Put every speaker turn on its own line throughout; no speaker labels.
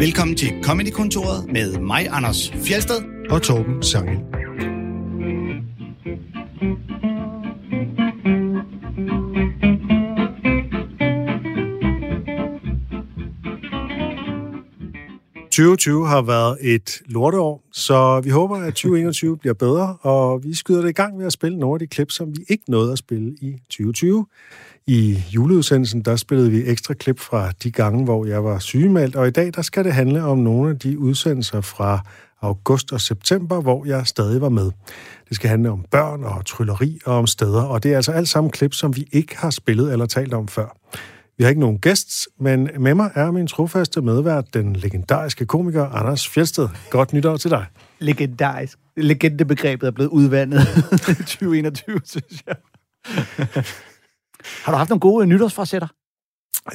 Velkommen til Comedy-kontoret med mig, Anders Fjelsted.
og Torben Sangel. ...2020 har været et lorteår, så vi håber, at 2021 bliver bedre, og vi skyder det i gang med at spille nogle af de klip, som vi ikke nåede at spille i 2020. I juleudsendelsen, der spillede vi ekstra klip fra de gange, hvor jeg var sygemeldt, og i dag, der skal det handle om nogle af de udsendelser fra august og september, hvor jeg stadig var med. Det skal handle om børn og trylleri og om steder, og det er altså alt sammen klip, som vi ikke har spillet eller talt om før. Vi har ikke nogen gæster, men med mig er min trofaste medvært, den legendariske komiker Anders Fjeldsted. Godt nytår til dig.
legendarisk. Legendebegrebet er blevet udvandet i 2021, synes jeg. Har du haft nogle gode nytårsforsætter?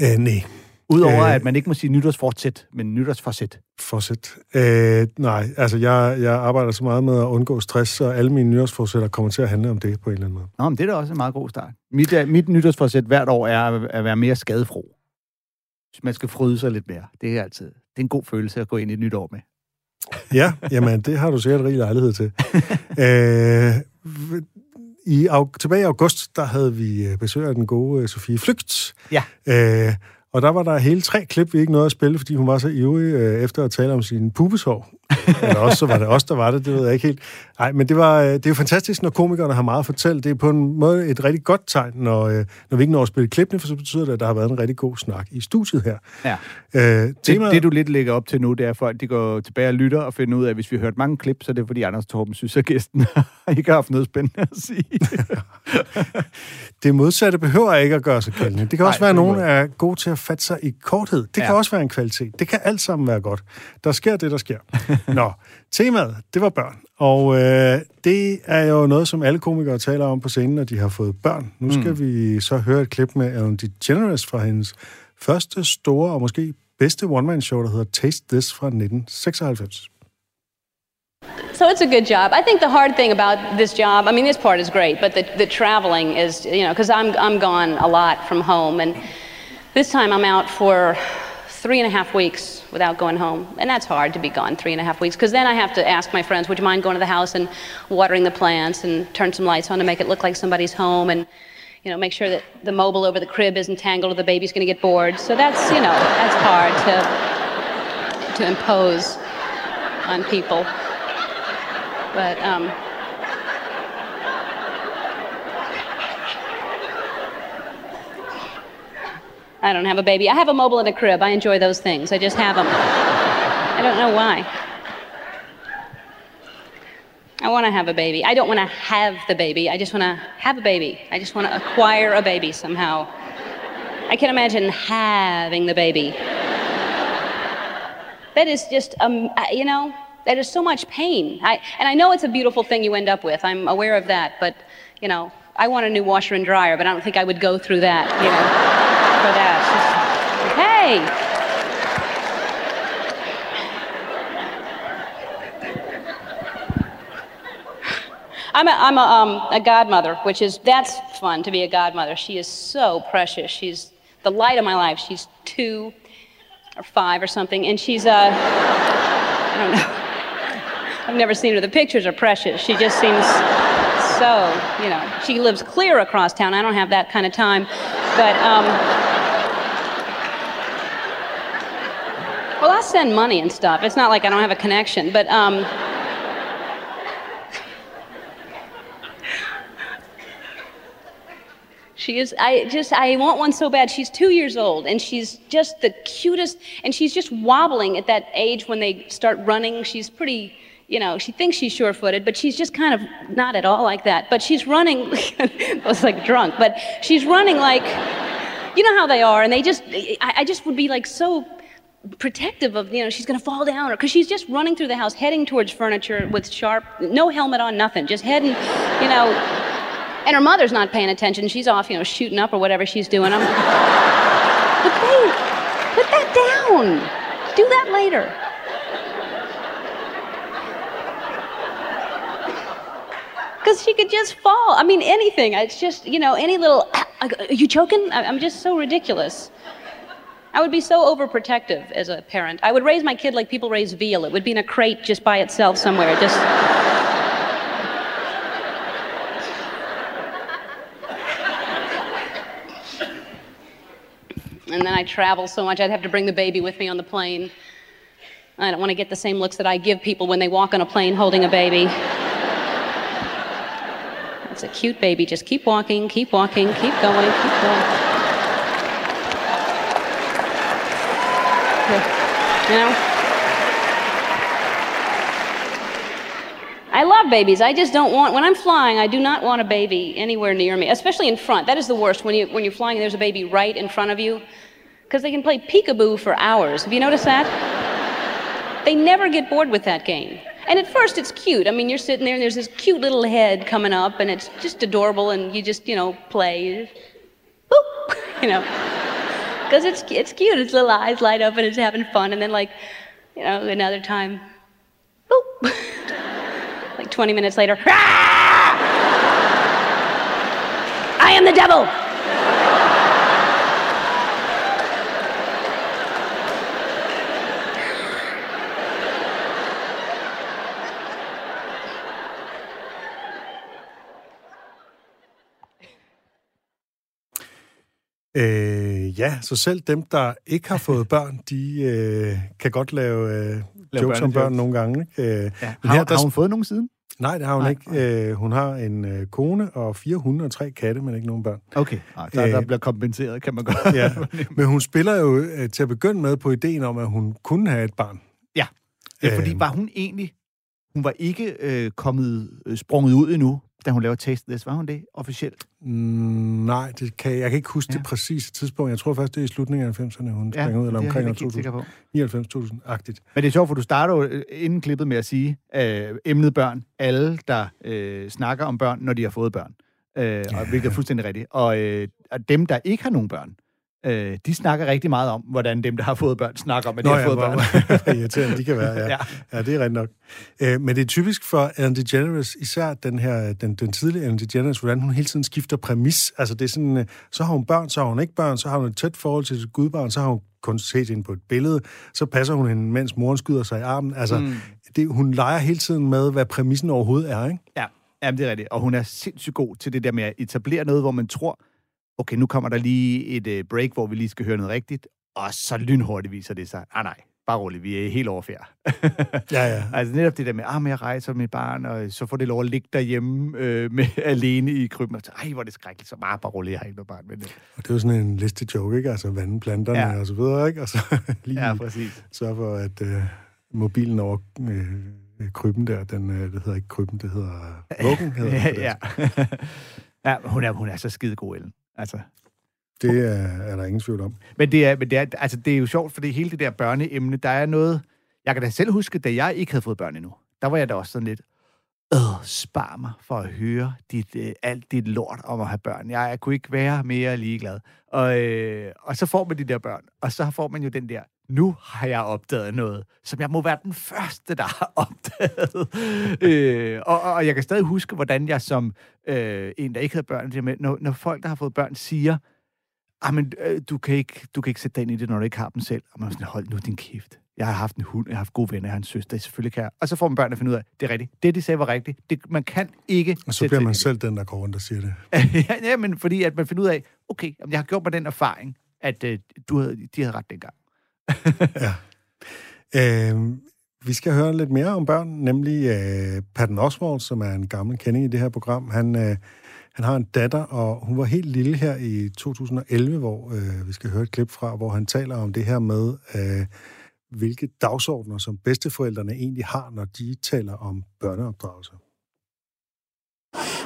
Øh, nej,
Udover
Øh.
at man ikke må sige nytårsfortsæt, men nytårsforsæt.
fortsæt. Øh, nej, altså jeg, jeg arbejder så meget med at undgå stress, så alle mine nytårsforsætter kommer til at handle om det på en eller anden måde.
Nå, men det er da også en meget god start. Mit, uh, mit nytårsforsæt hvert år er at- at være mere skadefro. Man skal fryde sig lidt mere. Det er altid det er en god følelse at gå ind i et nyt år med.
Ja, jamen det har du sikkert rig lejlighed til. øh, i, tilbage i august, der havde vi øh, besøg af den gode øh, Sofie Flygt.
Ja.
Øh, og der var der hele tre klip, vi ikke nåede at spille, fordi hun var så ivrig øh, efter at tale om sin pubesår. Eller også så var det os, der var det, det ved jeg ikke helt. Nej, men det, var, øh, det er jo fantastisk, når komikerne har meget at fortælle. Det er på en måde et rigtig godt tegn, når, øh, når vi ikke når at spille klippene, for så betyder det, at der har været en rigtig god snak i studiet her.
Ja.
Øh,
Det,
temaet,
det, du lidt lægger op til nu, det er, at folk de går tilbage og lytter og finder ud af, at hvis vi har hørt mange klip, så er det fordi Anders Torben synes, at gæsten ikke har haft noget spændende at sige.
Det modsatte behøver ikke at gøre sig gældende. Det kan
Nej,
også være, at nogen er gode til at fatte sig i korthed. Det kan
Ja.
også være en kvalitet. Det kan alt sammen være godt. Der sker det, der sker. Nå, temaet, det var børn. Og øh, det er jo noget, som alle komikere taler om på scenen, når de har fået børn. Nu skal mm. vi så høre et klip med Ellen DeGeneres fra hendes første store og måske bedste one-man-show, der hedder Taste This fra 1996.
So it's a good job. I think the hard thing about this job, I mean, this part is great, but the, the traveling is, you know, because I'm, I'm gone a lot from home. And this time I'm out for three and a half weeks without going home. And that's hard to be gone three and a half weeks, because then I have to ask my friends, would you mind going to the house and watering the plants and turn some lights on to make it look like somebody's home and, you know, make sure that the mobile over the crib isn't tangled or the baby's going to get bored. So that's, you know, that's hard to, to impose on people. But um, I don't have a baby. I have a mobile and a crib. I enjoy those things. I just have them. I don't know why. I want to have a baby. I don't want to have the baby. I just want to have a baby. I just want to acquire a baby somehow. I can imagine having the baby. That is just, um, you know, that is so much pain. I, and I know it's a beautiful thing you end up with. I'm aware of that. But, you know, I want a new washer and dryer, but I don't think I would go through that, you know, for that. Hey! I'm a, I'm a, um, a godmother, which is, that's fun to be a godmother. She is so precious. She's the light of my life. She's two or five or something, and she's, uh, I don't know. I've never seen her. The pictures are precious. She just seems so, you know, she lives clear across town. I don't have that kind of time. But, um, well, I send money and stuff. It's not like I don't have a connection, but, um, She is, I just, I want one so bad. She's two years old and she's just the cutest, and she's just wobbling at that age when they start running. She's pretty, you know, she thinks she's sure footed, but she's just kind of not at all like that. But she's running, I was like drunk, but she's running like, you know how they are, and they just, I, I just would be like so protective of, you know, she's gonna fall down, or because she's just running through the house, heading towards furniture with sharp, no helmet on, nothing, just heading, you know, and her mother's not paying attention. She's off, you know, shooting up or whatever she's doing. I'm, but babe, put that down. Do that later. Because she could just fall. I mean, anything. It's just, you know, any little. Are you choking? I'm just so ridiculous. I would be so overprotective as a parent. I would raise my kid like people raise veal. It would be in a crate just by itself somewhere. Just. and then I travel so much, I'd have to bring the baby with me on the plane. I don't want to get the same looks that I give people when they walk on a plane holding a baby. It's a cute baby. Just keep walking, keep walking, keep going, keep going. You know? I love babies. I just don't want, when I'm flying, I do not want a baby anywhere near me, especially in front. That is the worst when, you, when you're flying and there's a baby right in front of you, because they can play peekaboo for hours. Have you noticed that? They never get bored with that game. And at first, it's cute. I mean, you're sitting there and there's this cute little head coming up, and it's just adorable, and you just, you know, play. Boop! You know. Because it's, it's cute. Its little eyes light up and it's having fun, and then, like, you know, another time, boop! like 20 minutes later, "Ah! I am the devil!
Øh, ja, så selv dem, der ikke har fået børn, de øh, kan godt lave, øh, jokes om børn nogle gange. Ikke? Øh,
Ja.
men
Har,
her, der,
har hun fået nogen siden?
nej, det har hun
Nej,
ikke. Øh, hun har en øh, kone og fire hunde og tre katte, men ikke nogen børn.
Okay, Nej, der,
Øh.
der bliver kompenseret, kan man godt.
Ja. Men hun spiller jo øh, til at begynde med på ideen om, at hun kunne have et barn.
Ja, ja fordi var hun egentlig... Hun var ikke øh, kommet øh, sprunget ud endnu, da hun lavede Taste This. Var hun det officielt?
Mm, nej, det kan, jeg kan ikke huske ja. Det præcise tidspunkt. Jeg tror først, det er i slutningen af 90'erne, hun
Ja,
springer ud, eller
er
omkring
ikke helt sikker på.
99-2000-agtigt.
Men det er sjovt, for du starter jo øh, inden klippet med at sige, øh, emnet børn. Alle, der øh, snakker om børn, når de har fået børn. Øh, og, hvilket er fuldstændig rigtigt. Og, øh, og dem, der ikke har nogen børn, øh, de snakker rigtig meget om, hvordan dem, der har fået børn, snakker om, at de har fået
hvor,
børn.
hvor irriterende de kan være, ja.
Ja.
ja. ja det er rigtigt nok. Øh, men det er typisk for Ellen DeGeneres, især den her, den, den tidlige Ellen DeGeneres, hvordan hun hele tiden skifter præmis. Altså det er sådan, øh, så har hun børn, så har hun ikke børn, så har hun et tæt forhold til sit gudbarn, så har hun kun set hende på et billede, så passer hun hende, mens moren skyder sig i armen. Altså, mm. det, hun leger hele tiden med, hvad præmissen overhovedet er, ikke?
Ja, jamen, det er rigtigt. Og hun er sindssygt god til det der med at etablere noget, hvor man tror, okay, nu kommer der lige et øh, break, hvor vi lige skal høre noget rigtigt, og så lynhurtigt viser det sig, ah nej, bare roligt, vi er helt overfærd.
Ja, ja.
altså netop det der med, ah, men jeg rejser med mit barn, og så får det lov at ligge derhjemme øh, med, alene i krybben, og så, ej, hvor er det skrækkeligt, så bare, bare roligt, jeg har ikke noget barn med det.
Og det er jo sådan en liste joke, ikke? Altså vande planterne ja. Og så videre, ikke? Og så lige
Ja, præcis.
sørge for, at øh, mobilen over øh, krybben der, den, øh, det hedder ikke krybben, det hedder vuggen. Hedder
ja,
dansk.
ja. ja, hun er, hun er så skide god, Ellen. Altså,
Det er, er der ingen tvivl om.
Men det er, men det er, altså, det er jo sjovt, fordi hele det der børneemne, der er noget... Jeg kan da selv huske, da jeg ikke havde fået børn endnu, der var jeg da også sådan lidt, øh, spar mig for at høre dit, øh, alt dit lort om at have børn. Jeg, jeg kunne ikke være mere ligeglad. Og, øh, og så får man de der børn, og så får man jo den der, nu har jeg opdaget noget, som jeg må være den første, der har opdaget. øh, og, og jeg kan stadig huske, hvordan jeg som øh, en, der ikke havde børn, det med, når, når folk, der har fået børn, siger, ah, men øh, du, kan ikke, du kan ikke sætte dig ind i det, når du ikke har dem selv. Og man er sådan, hold nu din kæft. Jeg har haft en hund, jeg har haft gode venner, jeg har en søster, selvfølgelig kan jeg. Og så får man børn at finde ud af, det er rigtigt. Det, de sagde, var rigtigt. Det, man kan ikke
Og så bliver man selv den, der går rundt og siger det.
ja, ja, men fordi at man finder ud af, okay, jeg har gjort mig den erfaring, at øh, du havde, de havde ret dengang ja.
Øh, vi skal høre lidt mere om børn, nemlig øh, Patton Oswald, som er en gammel kending i det her program. Han, øh, han har en datter, og hun var helt lille her i 2011, hvor øh, vi skal høre et klip fra, hvor han taler om det her med, øh, hvilke dagsordner, som bedsteforældrene egentlig har, når de taler om børneopdragelse.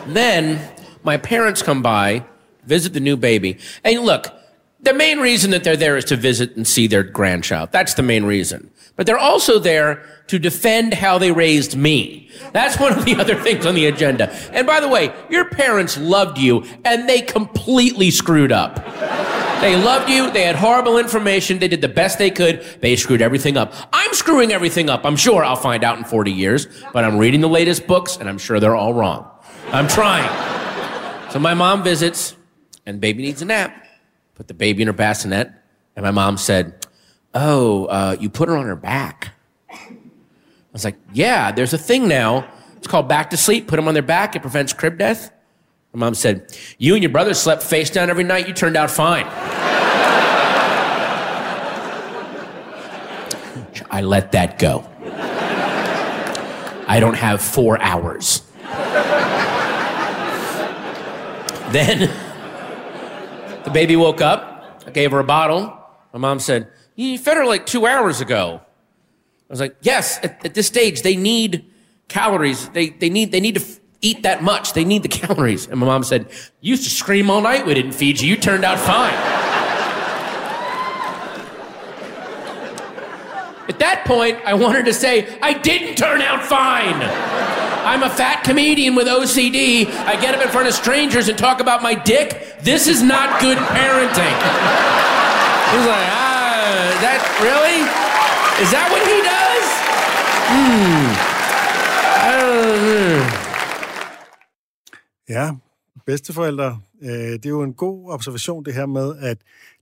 Then my parents come by, visit the new baby. And look, the main reason that they're there is to visit and see their grandchild. That's the main reason. But they're also there to defend how they raised me. That's one of the other things on the agenda. And by the way, your parents loved you and they completely screwed up. They loved you. They had horrible information. They did the best they could. They screwed everything up. I'm screwing everything up. I'm sure I'll find out in 40 years, but I'm reading the latest books and I'm sure they're all wrong. I'm trying. So my mom visits and baby needs a nap. Put the baby in her bassinet And my mom said, Oh, uh, you put her on her back. I was like, Yeah, there's a thing now. It's called back to sleep. Put them on their back. It prevents crib death. My mom said, You and your brother slept face down every night. You turned out fine. I let that go. I don't have four hours. then the baby woke up. I gave her a bottle. My mom said, You fed her like two hours ago. I was like, Yes, at, at this stage, they need calories. They, they, need, they need to f- eat that much. They need the calories. And my mom said, You used to scream all night we didn't feed you. You turned out fine. At that point, I wanted to say, I didn't turn out fine. I'm a fat comedian with OCD. I get up in front of strangers and talk about my dick. This is not good parenting. He's like, ah, that really? Is that what he does?
Ja, bedsteforældre. Øh, det er jo en god observation, det her med, at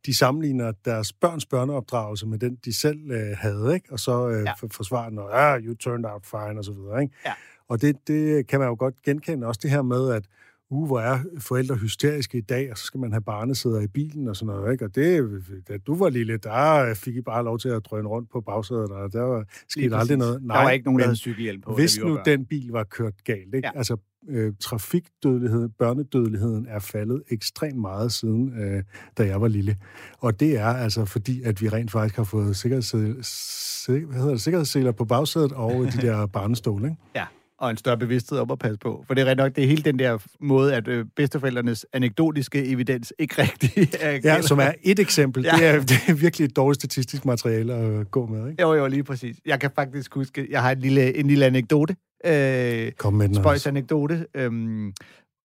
de sammenligner deres børns børneopdragelse med den, de selv øh, havde, ikke? Og så øh,
Ja.
forsvarer den, og ja, you turned out fine, og så videre, ikke?
Ja.
Og det, det kan man jo godt genkende. Også det her med, at uh, hvor er forældre hysteriske i dag, og så skal man have barnesæder i bilen og sådan noget, ikke? Og det, da du var lille, der fik I bare lov til at drøne rundt på bagsædet, og der var, skete aldrig noget.
Der var ikke nogen, der havde cykelhjelm på,
Hvis nu den bil var kørt galt, ikke?
Ja.
Altså, øh, trafikdødeligheden, børnedødeligheden er faldet ekstremt meget siden, øh, da jeg var lille. Og det er altså fordi, at vi rent faktisk har fået sikkerhedssel, sik, hvad hedder det, sikkerhedsseler på bagsædet og de der barnestol, ikke?
Ja, og en større bevidsthed om at passe på. For det er rent nok, det er hele den der måde, at øh, bedsteforældrenes anekdotiske evidens ikke rigtig er
Ja, som er et eksempel.
Ja.
Det, er, det er virkelig et dårligt statistisk materiale at gå med, ikke?
Jo, jo, lige præcis. Jeg kan faktisk huske, jeg har en lille, en lille anekdote. Øh,
Kom med den,
spøjs anekdote. Øhm,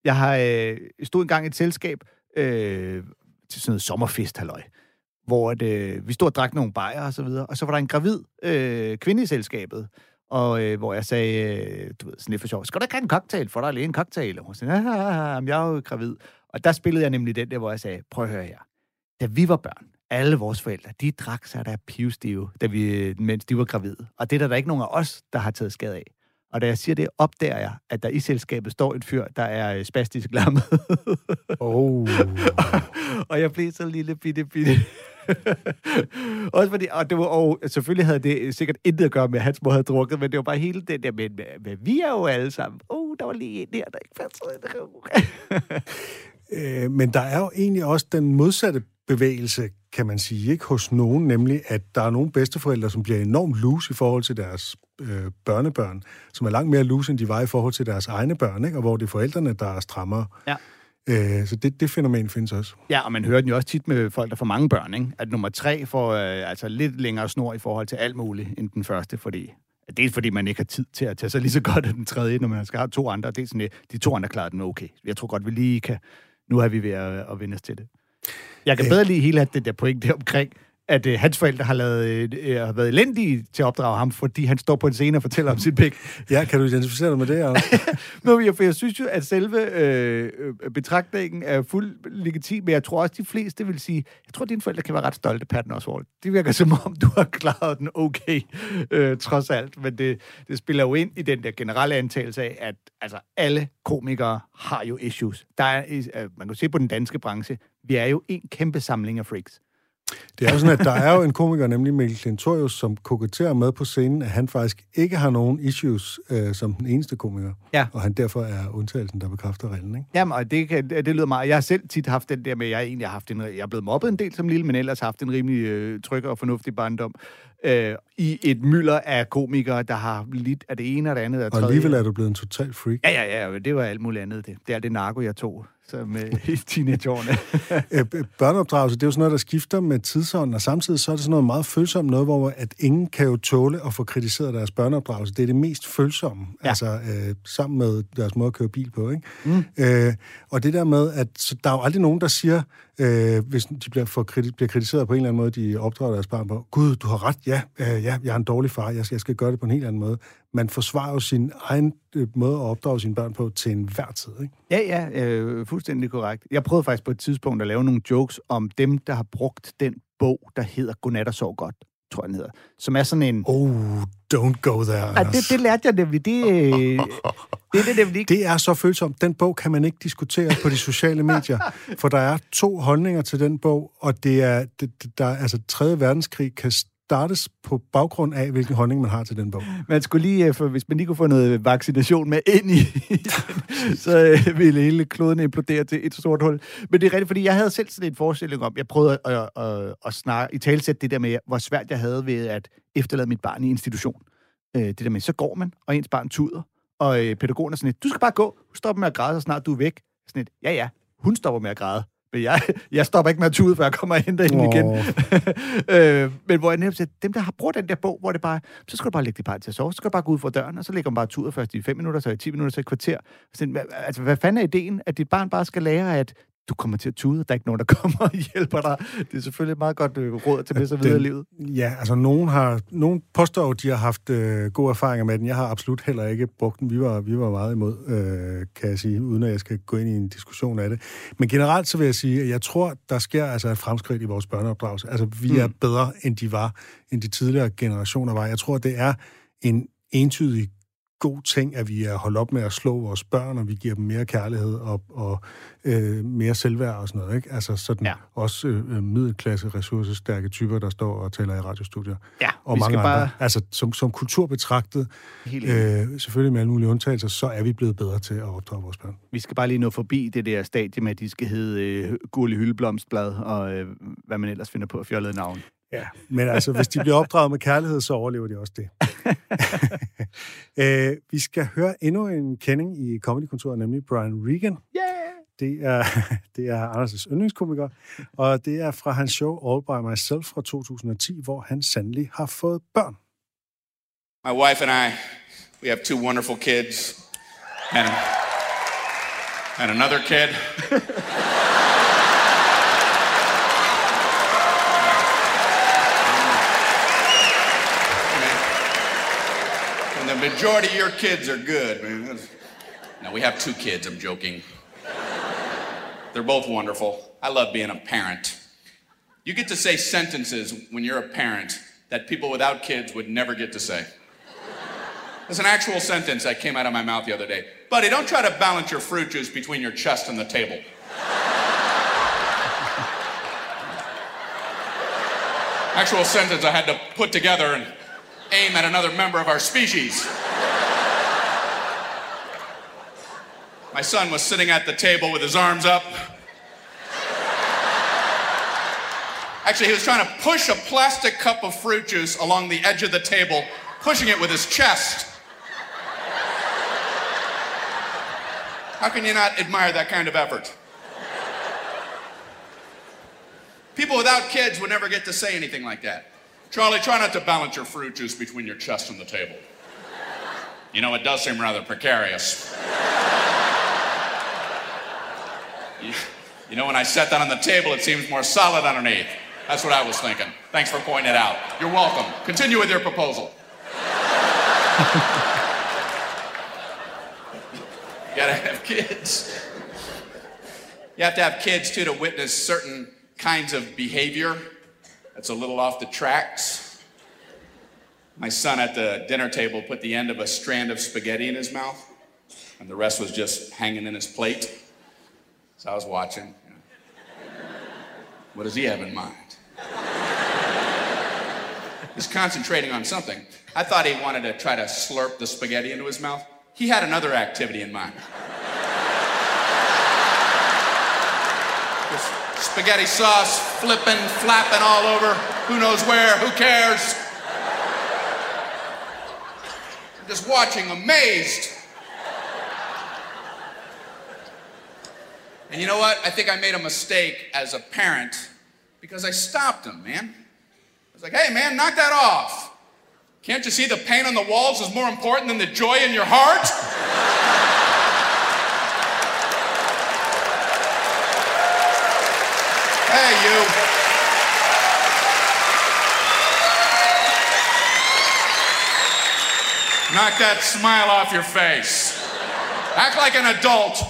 jeg har øh, stod engang i et selskab øh, til sådan noget sommerfest, halløj, hvor at, øh, vi stod og drak nogle bajer og så videre, og så var der en gravid øh, kvinde i selskabet, og øh, hvor jeg sagde, øh, du ved, sådan lidt for sjov, skal du ikke have en cocktail? Får der lige en cocktail? Og hun sagde, ja, ja, ja, jeg er jo gravid. Og der spillede jeg nemlig den der, hvor jeg sagde, prøv at høre her. Da vi var børn, alle vores forældre, de drak sig der pivstive, da vi, mens de var gravide. Og det er der, der ikke nogen af os, der har taget skade af. Og da jeg siger det, opdager jeg, at der i selskabet står en fyr, der er øh, spastisk lammet.
Oh.
og jeg blev så lille bitte bitte. Også fordi, og, det var, og selvfølgelig havde det sikkert intet at gøre med, at hans mor havde drukket, men det var bare hele den der, men, men vi er jo alle sammen. Oh, der var lige en der, der ikke fandt
Øh, men der er jo egentlig også den modsatte bevægelse, kan man sige, ikke hos nogen, nemlig at der er nogle bedsteforældre, som bliver enormt loose i forhold til deres øh, børnebørn, som er langt mere loose, end de var i forhold til deres egne børn, ikke? og hvor det er forældrene, der er strammere.
Ja.
Øh, så det, det fænomen findes også.
Ja, og man hører den jo også tit med folk, der får mange børn, ikke? At nummer tre får øh, altså lidt længere snor i forhold til alt muligt end den første, fordi Dels fordi man ikke har tid til at tage sig lige så godt af den tredje, når man skal have to andre. Det er sådan, de to andre klarer den okay. Jeg tror godt, vi lige kan... Nu er vi ved at, at vende os til det. Jeg kan bedre lide hele det der point der omkring, at øh, hans forældre har, lavet, øh, har været elendige til at opdrage ham, fordi han står på en scene og fortæller om sit pæk.
Ja, kan du identificere dig med det?
Men jeg, for jeg synes jo, at selve øh, øh, betragtningen er fuldt legitim, men jeg tror også, de fleste vil sige, jeg tror, at dine forældre kan være ret stolte, Patton Oswald. Det virker som om, du har klaret den okay, øh, trods alt. Men det, det spiller jo ind i den der generelle antagelse af, at altså, alle komikere har jo issues. Der er, øh, man kan se på den danske branche, vi er jo en kæmpe samling af freaks.
Det er jo sådan, at der er jo en komiker, nemlig Mikkel Klintorius, som koketterer med på scenen, at han faktisk ikke har nogen issues øh, som den eneste komiker.
Ja.
Og han derfor er undtagelsen, der bekræfter reglen, ikke?
Jamen, og det, kan, det lyder meget. Jeg har selv tit haft den der med, at jeg egentlig har haft en, jeg er blevet mobbet en del som lille, men ellers haft en rimelig øh, tryg og fornuftig barndom. Øh, I et mylder af komikere, der har lidt af det ene og det andet og
Og alligevel er du blevet en total freak.
Ja, ja, ja, det var alt muligt andet. Det, det er det narko, jeg tog som, øh, i teenageårene.
Øh, børneopdragelse, det er jo sådan noget, der skifter med tidsånden, og samtidig så er det sådan noget meget følsomt noget, hvor at ingen kan jo tåle at få kritiseret deres børneopdragelse. Det er det mest følsomme,
ja.
altså øh, sammen med deres måde at køre bil på, ikke? Mm. Øh, og det der med, at så der er jo aldrig nogen, der siger, øh, hvis de bliver, for kriti- bliver kritiseret på en eller anden måde, de opdrager deres barn på, Gud, du har ret, ja, øh, ja jeg er en dårlig far, jeg skal, jeg skal gøre det på en helt anden måde. Man forsvarer jo sin egen øh, måde at opdrage sine børn på til enhver tid, ikke?
ja, ja, øh, fuldstændig korrekt. Jeg prøvede faktisk på et tidspunkt at lave nogle jokes om dem, der har brugt den bog, der hedder Godnat og sov godt, tror jeg den hedder. Som er sådan en...
Oh, don't go there.
Ja, det, det lærte jeg nemlig. Det, øh, det, det er nemlig ikke.
Det er så følsomt. Den bog kan man ikke diskutere på de sociale medier, for der er to holdninger til den bog, og det er, det, det- der, er- altså 3. verdenskrig kan startes på baggrund af, hvilken holdning man har til den bog.
Man skulle lige, øh, for hvis man lige kunne få noget vaccination med ind i, så øh, ville hele kloden implodere til et stort hul. Men det er rigtigt, fordi jeg havde selv sådan en forestilling om, jeg prøvede at, at, at, at snakke, i talsæt det der med, hvor svært jeg havde ved at efterlade mit barn i institution. Øh, det der med, så går man, og ens barn tuder, og pædagogen er sådan lidt, du skal bare gå, du stopper med at græde, så snart du er væk. Sådan lidt, ja ja, hun stopper med at græde. Men jeg, jeg stopper ikke med at tude, før jeg kommer og henter hende
Åh.
igen. øh, men hvor jeg netop siger, dem der har brugt den der bog, hvor det bare, så skal du bare lægge dit barn til at sove, så skal du bare gå ud fra døren, og så lægger man bare tuder først i 5 minutter, så i 10 minutter, så i et kvarter. Hvad, altså, hvad fanden er ideen, at dit barn bare skal lære, at du kommer til at tude, og der er ikke nogen, der kommer og hjælper dig. Det er selvfølgelig et meget godt øh, råd til med sig videre i livet.
Ja, altså nogen, har, nogen påstår jo, at de har haft øh, gode erfaringer med den. Jeg har absolut heller ikke brugt den. Vi var, vi var meget imod, øh, kan jeg sige, uden at jeg skal gå ind i en diskussion af det. Men generelt så vil jeg sige, at jeg tror, der sker altså et fremskridt i vores børneopdragelse. Altså vi er bedre, end de var, end de tidligere generationer var. Jeg tror, det er en entydig god ting, at vi er holdt op med at slå vores børn, og vi giver dem mere kærlighed og, og øh, mere selvværd og sådan noget. Ikke? Altså sådan
Ja.
også øh, middelklasse, ressourcestærke typer, der står og taler i radiostudier.
Ja,
og
vi
mange
skal
andre.
bare-
Altså som, som kultur betragtet,
Helt
øh, selvfølgelig med alle mulige undtagelser, så er vi blevet bedre til at opdrage vores børn.
Vi skal bare lige nå forbi det der stadie med, at de skal hedde øh, Gurli Hyldeblomstblad, og øh, hvad man ellers finder på fjollede navn.
Ja, men altså, hvis de bliver opdraget med kærlighed, så overlever de også det. øh, vi skal høre endnu en kending i Comedykontoret, nemlig Brian Regan.
Yeah!
Det er, det er Anders' yndlingskomiker, og det er fra hans show All By Myself fra 2010, hvor han sandelig har fået børn.
My wife and I, we have two wonderful kids, and and another kid. majority of your kids are good, man. No, we have two kids. I'm joking. They're both wonderful. I love being a parent. You get to say sentences when you're a parent that people without kids would never get to say. There's an actual sentence that came out of my mouth the other day. Buddy, don't try to balance your fruit juice between your chest and the table. actual sentence I had to put together and aim at another member of our species. My son was sitting at the table with his arms up. Actually, he was trying to push a plastic cup of fruit juice along the edge of the table, pushing it with his chest. How can you not admire that kind of effort? People without kids would never get to say anything like that. Charlie, try not to balance your fruit juice between your chest and the table. You know, it does seem rather precarious. You, you know, when I set that on the table, it seems more solid underneath. That's what I was thinking. Thanks for pointing it out. You're welcome. Continue with your proposal. you gotta have kids. You have to have kids too to witness certain kinds of behavior that's a little off the tracks. My son at the dinner table put the end of a strand of spaghetti in his mouth, and the rest was just hanging in his plate. So I was watching. you know. What does he have in mind? He's concentrating on something. I thought he wanted to try to slurp the spaghetti into his mouth. He had another activity in mind. Just spaghetti sauce flipping, flapping all over. Who knows where? Who cares? I'm just watching, amazed. And you know what? I think I made a mistake as a parent because I stopped him, man. I was like, hey, man, knock that off. Can't you see the paint on the walls is more important than the joy in your heart? Hey, you. Knock that smile off your face. Act like an adult.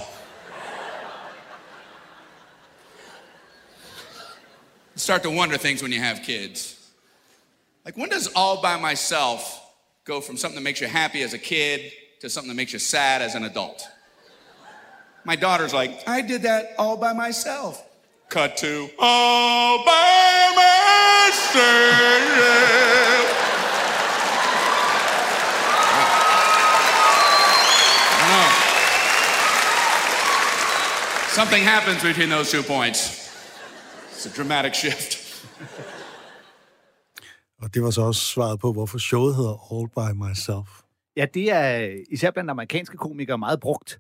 You start to wonder things when you have kids. Like, when does all by myself go from something that makes you happy as a kid to something that makes you sad as an adult? My daughter's like, I did that all by myself. Cut to all by myself. I don't know. Something happens between those two points. It's a dramatic shift.
Og det var så også svaret på, hvorfor showet hedder All By Myself.
Ja, det er især blandt amerikanske komikere meget brugt,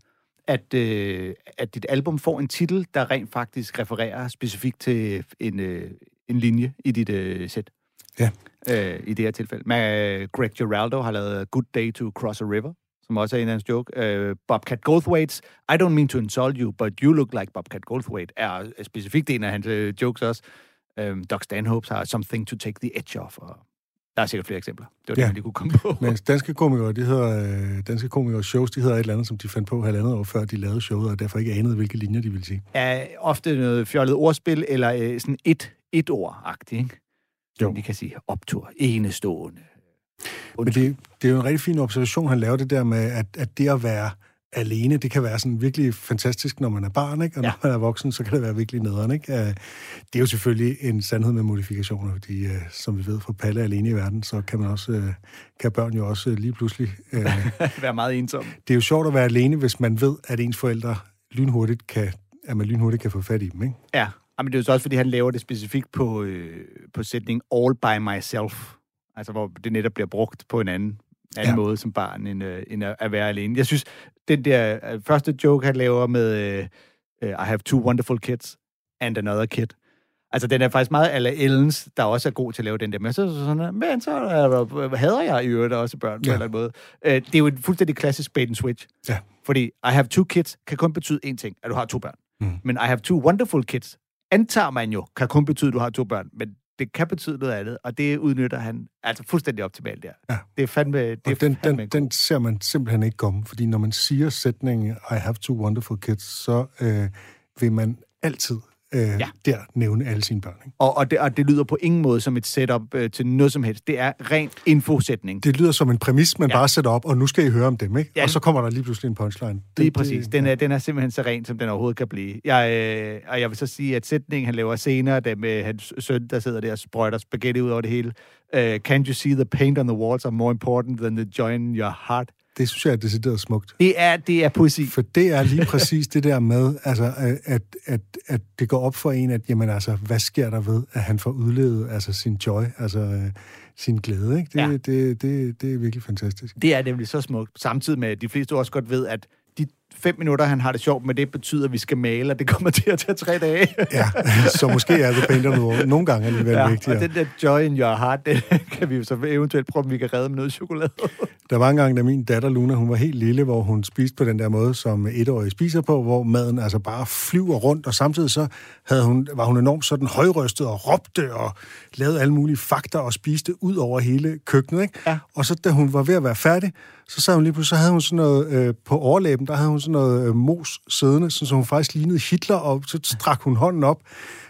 at, øh, at dit album får en titel, der rent faktisk refererer specifikt til en, øh, en linje i dit øh, sæt.
Ja.
Øh, I det her tilfælde. Men, Greg Giraldo har lavet Good Day to Cross a River, som også er en af hans joke. Øh, Bobcat Goldthwait's I don't mean to insult you, but you look like Bobcat Goldthwait er specifikt en af hans øh, jokes også. Øh, Doc Stanhopes har Something to take the edge off, og der er sikkert flere eksempler. Det var det,
Ja.
man lige kunne komme på.
Men danske komikere, de hedder, øh, danske komikere shows, de hedder et eller andet, som de fandt på halvandet år før de lavede showet, og derfor ikke anede, hvilke linjer de ville sige.
er ofte noget fjollet ordspil, eller øh, sådan et, et ord-agtigt, ikke?
Jo.
Jo. Vi kan sige optur, enestående.
Men det, det er jo en rigtig fin observation, han laver det der med, at, at det at være alene, det kan være sådan virkelig fantastisk, når man er barn, ikke? og når
Ja.
man er voksen, så kan det være virkelig nederen. Ikke? Øh, Det er jo selvfølgelig en sandhed med modifikationer, fordi øh, som vi ved fra Palle alene i verden, så kan man også øh, kan børn jo også lige pludselig...
Være meget ensom.
det er jo sjovt at være alene, hvis man ved, at ens forældre lynhurtigt kan, at man lynhurtigt kan få fat i dem. Ikke?
Ja, men det er jo så også, fordi han laver det specifikt på, øh, på sætningen all by myself. Altså, hvor det netop bliver brugt på en anden, anden
Ja.
måde som barn, end, øh, end at, at være alene. Jeg synes, den der øh, første joke, han laver med øh, øh, I have two wonderful kids and another kid. Altså, den er faktisk meget ala Ellens, der også er god til at lave den der. Men så, så sådan, men så øh, hader jeg i øvrigt også børn på
ja.
en eller anden måde. Øh, det er jo en fuldstændig klassisk bait and switch.
Ja.
Fordi I have two kids kan kun betyde én ting, at du har to børn.
Mm.
Men I have two wonderful kids, antager man jo, kan kun betyde, at du har to børn. Men det kan betyde noget andet, og det udnytter han altså fuldstændig optimalt der.
Ja.
Det er fandme... Det er
den,
fandme
den, den ser man simpelthen ikke komme, fordi når man siger sætningen I have two wonderful kids, så øh, vil man altid øh, ja. Der nævne alle sine børn. Ikke?
Og, og, det, og det lyder på ingen måde som et setup øh, til noget som helst. Det er ren infosætning.
Det lyder som en præmis, man ja. Bare sætter op, og nu skal I høre om dem, ikke?
Ja.
Og så kommer der lige pludselig en punchline. Det,
Lige præcis. Den er, den er simpelthen så ren, som den overhovedet kan blive. Jeg, øh, og jeg vil så sige, at sætningen, han laver senere, der med hans søn, der sidder der og sprøjter spaghetti ud over det hele. Uh, Can't you see the paint on the walls are more important than the joy in your heart?
Det synes jeg er decideret smukt.
Det er, det er poesi.
For det er lige præcis det der med, altså, øh, at, at, at det går op for en, at jamen, altså, hvad sker der ved, at han får udlevet altså, sin joy, altså øh, sin glæde. Ikke? Det, ja.
Ja.
det, det, det er virkelig fantastisk.
Det er nemlig så smukt. Samtidig med, at de fleste også godt ved, at fem minutter, han har det sjovt med, det betyder, at vi skal male, og det kommer til at tage tre dage.
Ja, så måske er det painter noget nogle gange alligevel ja,
Ja,
vigtigere.
og den der joy in your heart, det kan vi jo så eventuelt prøve, om vi kan redde med noget chokolade.
Der var en gang, da min datter Luna, hun var helt lille, hvor hun spiste på den der måde, som etårige spiser på, hvor maden altså bare flyver rundt, og samtidig så havde hun, var hun enormt sådan højrystet og råbte og lavede alle mulige fakta og spiste ud over hele køkkenet. Ikke?
Ja.
Og så da hun var ved at være færdig, så sad hun lige pludselig, så havde hun sådan noget øh, på overlæben, der havde hun sådan noget øh, mos siddende, sådan, så hun faktisk lignede Hitler, og så strak hun hånden op.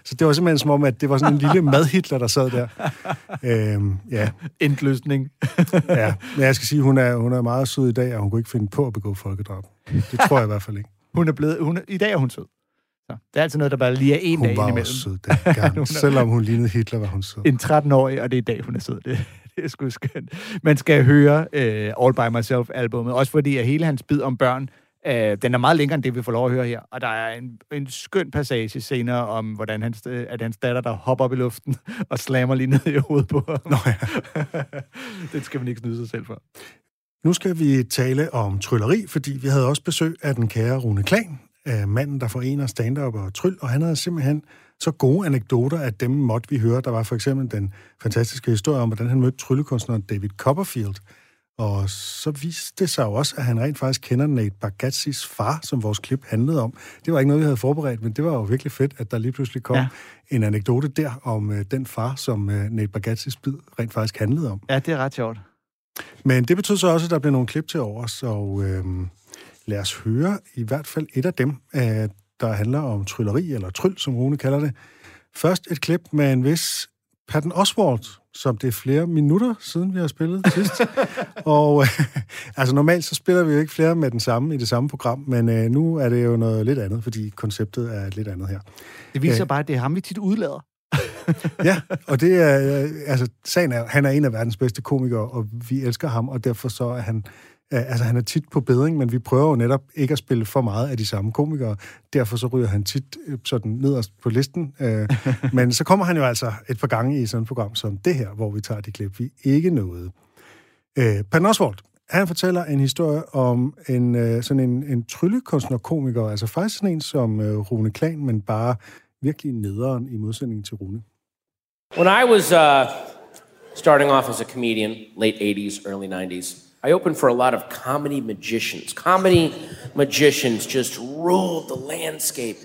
Så det var simpelthen som om, at det var sådan en lille mad-Hitler, der sad der. øhm, ja,
Endløsning.
ja, men jeg skal sige, hun er, hun er meget sød i dag, og hun kunne ikke finde på at begå folkedrab. Det tror jeg i hvert fald ikke.
Hun er blevet, hun I dag er hun sød. Så, det er altid noget, der bare lige er en
Hun
dag
var
indimellem.
også sød dengang.
Hun
Selvom hun lignede Hitler, var hun sød.
En 13-årig, og det er i dag, hun er sød. Det, det er sgu skønt. Man skal høre uh, All By Myself-albummet, også fordi at hele hans bid om børn, uh, den er meget længere end det, vi får lov at høre her. Og der er en, en skøn passage senere om, hvordan hans, øh, at hans datter, der hopper op i luften og slammer lige ned i hovedet på ham.
Nå ja.
den skal man ikke snyde sig selv for.
Nu skal vi tale om trylleri, fordi vi havde også besøg af den kære Rune Klan, øh, manden, der forener stand-up og tryl, og han havde simpelthen så gode anekdoter, at dem måtte vi høre. Der var for eksempel den fantastiske historie om, hvordan han mødte tryllekunstneren David Copperfield. Og så viste det sig jo også, at han rent faktisk kender Nate Bargazzis far, som vores klip handlede om. Det var ikke noget, vi havde forberedt, men det var jo virkelig fedt, at der lige pludselig kom ja. En anekdote der om øh, den far, som øh, Nate Bargazzis bid rent faktisk handlede om.
Ja, det er ret sjovt.
Men det betød så også, at der blev nogle klip til overs, og øh, lad os høre i hvert fald et af dem, øh, der handler om trylleri, eller tryl, som Rune kalder det. Først et klip med en vis Patton Oswalt, som det er flere minutter siden, vi har spillet sidst. og øh, altså normalt så spiller vi jo ikke flere med den samme i det samme program, men øh, nu er det jo noget lidt andet, fordi konceptet er lidt andet her.
Det viser
Øh.
bare, at det er ham, vi tit udlader.
Ja, og det er, øh, altså, sagen er, han er en af verdens bedste komikere, og vi elsker ham, og derfor så er han, altså han er tit på bedring, men vi prøver jo netop ikke at spille for meget af de samme komikere. Derfor så ryger han tit øh, sådan nederst på listen. Øh, men så kommer han jo altså et par gange i sådan et program som det her, hvor vi tager de klip, vi ikke nåede. Øh, Pan Oswald, han fortæller en historie om en, øh, sådan en, en tryllekunstner-komiker, altså faktisk sådan en som øh, Rune Klan, men bare virkelig nederen i modsætning til Rune.
When I was uh, starting off as a comedian, late 80s, early 90s, I opened for a lot of comedy magicians. Comedy magicians just ruled the landscape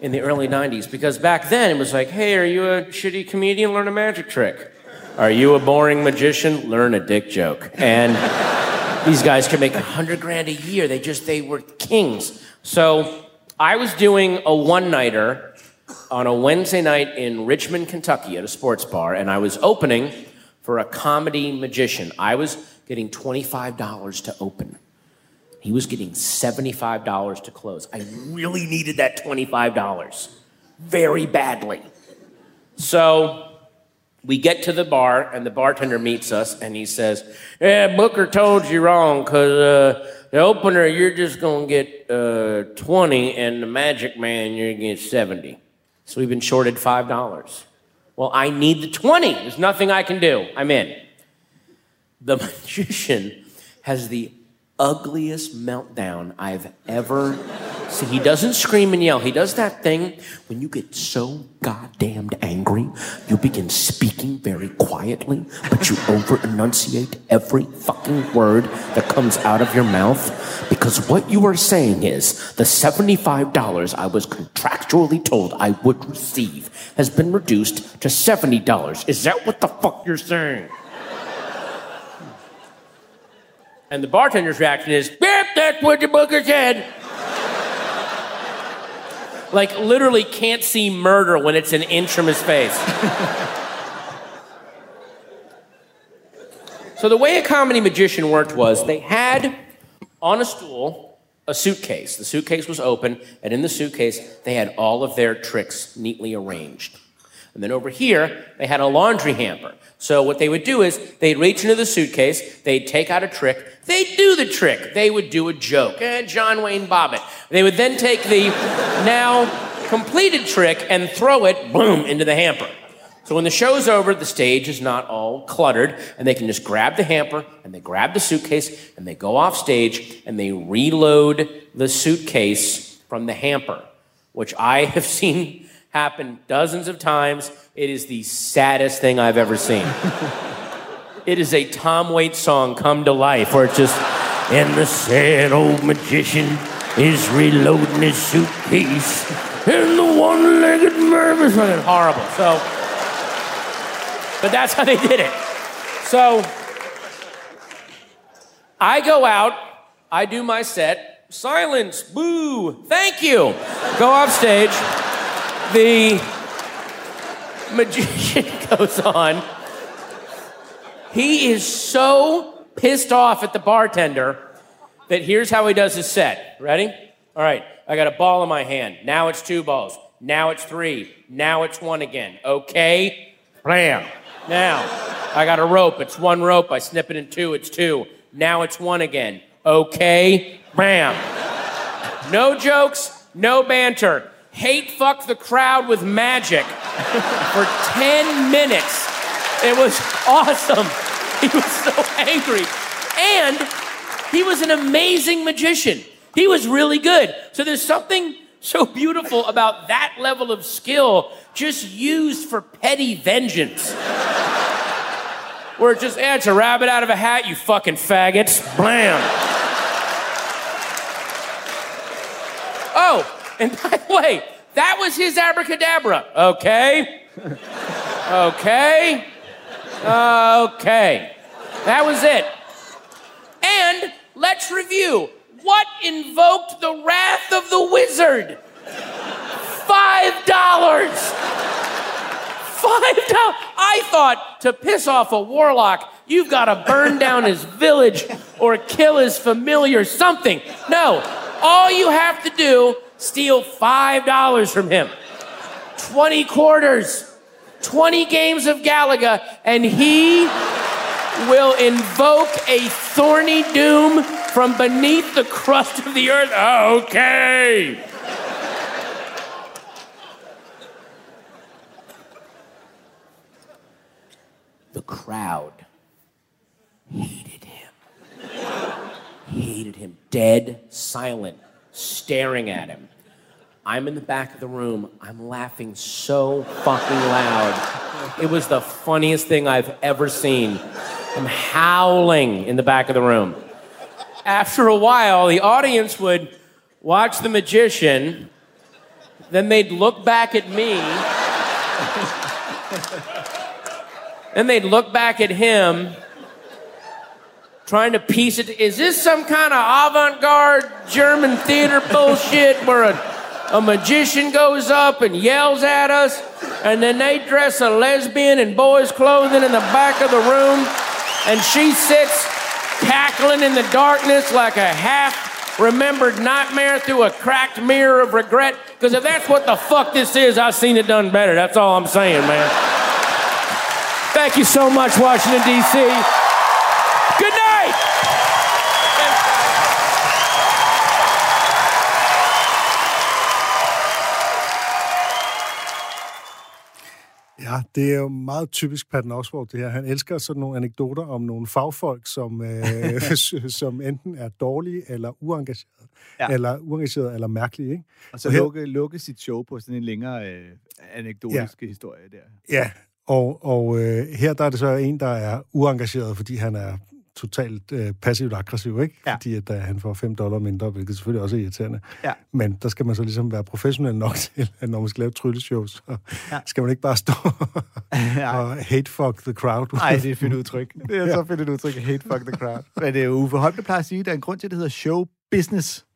in the early 90s because back then it was like, hey, are you a shitty comedian? Learn a magic trick. Are you a boring magician? Learn a dick joke. And these guys could make a hundred grand a year. They just, they were kings. So I was doing a one nighter on a Wednesday night in Richmond, Kentucky at a sports bar, and I was opening for a comedy magician. I was getting $25 to open. He was getting $75 to close. I really needed that $25 very badly. So we get to the bar, and the bartender meets us, and he says, Yeah, Booker told you wrong, because uh, the opener, you're just going to get uh, 20, and the Magic Man, you're going to get 70. So we've been shorted $5. Well, I need the 20. There's nothing I can do. I'm in. The magician has the ugliest meltdown I've ever seen. He doesn't scream and yell. He does that thing when you get so goddamned angry, you begin speaking very quietly, but you over enunciate every fucking word that comes out of your mouth. Because what you are saying is the $75 I was contractually told I would receive has been reduced to $70. Is that what the fuck you're saying? And the bartender's reaction is, Yep, that's what the booker said. like, literally can't see murder when it's an inch from his face. so, the way a comedy magician worked was they had on a stool a suitcase. The suitcase was open, and in the suitcase, they had all of their tricks neatly arranged. And then over here, they had a laundry hamper. So what they would do is they'd reach into the suitcase, they'd take out a trick, they'd do the trick, they would do a joke, eh, John Wayne Bobbitt. They would then take the now completed trick and throw it, boom, into the hamper. So when the show's over, the stage is not all cluttered, and they can just grab the hamper and they grab the suitcase and they go off stage and they reload the suitcase from the hamper, which I have seen happen dozens of times. It is the saddest thing I've ever seen. it is a Tom Waits song come to life where it's just, and the sad old magician is reloading his suitcase, and the one-legged mermaid is fucking horrible. So, but that's how they did it. So, I go out, I do my set, silence, boo, thank you. Go off stage. The magician goes on. He is so pissed off at the bartender that here's how he does his set. Ready? All right, I got a ball in my hand. Now it's two balls. Now it's three. Now it's one again. Okay? Blam. Now, I got a rope. It's one rope. I snip it in two. It's two. Now it's one again. Okay? Bam. No jokes, no banter. Hate fuck the crowd with magic for 10 minutes. It was awesome. He was so angry. And he was an amazing magician. He was really good. So there's something so beautiful about that level of skill just used for petty vengeance. Where it's just, it's a rabbit out of a hat, you fucking faggots. Blam. Oh, and by the way, that was his abracadabra. Okay. Okay. Okay. That was it. And let's review. What invoked the wrath of the wizard? Five dollars. Five dollars. I thought to piss off a warlock, you've got to burn down his village or kill his familiar, something. No, all you have to do steal five dollars from him, twenty quarters, twenty games of Galaga, and he will invoke a thorny doom from beneath the crust of the earth. Okay. The crowd hated him. hated him. Dead, silent, staring at him. I'm in the back of the room. I'm laughing so fucking loud. It was the funniest thing I've ever seen. I'm howling in the back of the room. After a while, the audience would watch the magician, then they'd look back at me. Then they'd look back at him, trying to piece it. Is this some kind of avant garde German theater bullshit where a, a magician goes up and yells at us, and then they dress a lesbian in boys' clothing in the back of the room, and she sits cackling in the darkness like a half remembered nightmare through a cracked mirror of regret? Because if that's what the fuck this is, I've seen it done better. That's all I'm saying, man. Thank you so much, Washington, D.C.
Ja, det er jo meget typisk Patton Oswalt, det her. Han elsker sådan nogle anekdoter om nogle fagfolk, som, øh, som enten er dårlige eller uengagerede.
Ja.
Eller uengagerede eller mærkelige, ikke?
Og så
Og her-
lukke, lukke sit show på sådan en længere øh, anekdotisk ja. historie der.
Ja, og, og øh, her der er det så en, der er uengageret, fordi han er totalt øh, passivt aggressiv, ikke?
Ja.
Fordi at, øh, han får 5 dollar mindre, hvilket selvfølgelig også er irriterende.
Ja.
Men der skal man så ligesom være professionel nok til, at når man skal lave et trylleshow, så
Ja.
ja. skal man ikke bare stå og hate fuck the crowd.
Nej, det er et fint udtryk. Det er så fedt et udtryk. Hate fuck the crowd. Men det er jo Uffe Holm, der plejer at sige, at der er en grund til, at det hedder show business.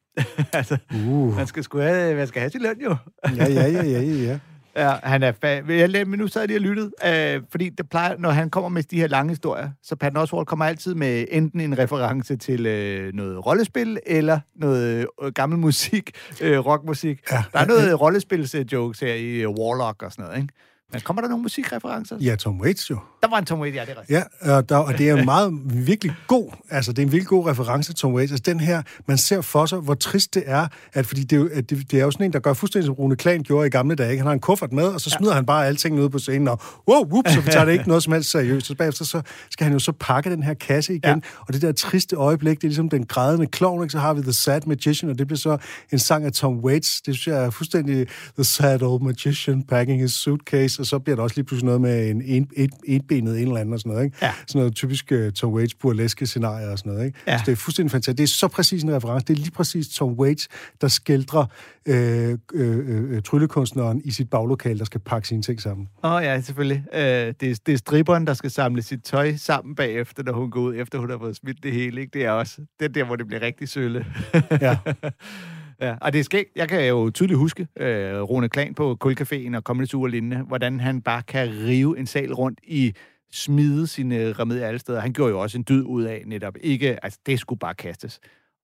altså,
Uh.
man skal, sgu have, man skal have sin løn jo.
Ja, ja, ja, ja, ja, ja.
Ja, han er fa- jeg, men nu sad jeg lige og lyttede, øh, fordi det plejer, når han kommer med de her lange historier, så Patton Oswalt kommer altid med enten en reference til øh, noget rollespil, eller noget øh, gammel musik, øh, rockmusik.
Ja.
Der er noget rollespils-jokes her i øh, Warlock og sådan noget, ikke? Men kommer der nogle musikreferencer?
Ja, Tom Waits jo.
Der var en Tom Waits, ja, det er rigtigt.
Ja, og, der, og det er en meget virkelig god, altså det er en virkelig god reference til Tom Waits. Altså den her, man ser for sig, hvor trist det er, at fordi det, er jo- at det, det er jo sådan en, der gør fuldstændig som Rune Klan gjorde i gamle dage. Ikke? Han har en kuffert med, og så smider ja. han bare alting ud på scenen, og wow, whoop, så tager det ikke noget som helst seriøst. Så bagefter så skal han jo så pakke den her kasse igen,
Ja.
og det der triste øjeblik, det er ligesom den grædende klovn, ikke? så har vi The Sad Magician, og det bliver så en sang af Tom Waits. Det synes jeg er fuldstændig The Sad Old Magician packing his suitcase, og så bliver der også lige pludselig noget med en en, et, etbenet en eller anden og sådan noget. Ikke?
Ja.
Sådan noget typisk uh, Tom Waits burleske scenarie og sådan noget. Ikke?
Ja.
Så det er fuldstændig fantastisk. Det er så præcis en reference. Det er lige præcis Tom Waits, der skildrer øh, øh, øh, tryllekunstneren i sit baglokale, der skal pakke sine ting sammen.
Åh oh, ja, selvfølgelig. Øh, det, er, det er stripperen, der skal samle sit tøj sammen bagefter, når hun går ud, efter hun har fået smidt det hele. Ikke? Det er også det er der, hvor det bliver rigtig sølle.
Ja.
ja, og det er skægt. Jeg kan jo tydeligt huske øh, Rune Klan på Kulcaféen og Comedy Zoo og lignende, hvordan han bare kan rive en sal rundt i smide sine remedier alle steder. Han gjorde jo også en dyd ud af netop. Ikke, altså det skulle bare kastes.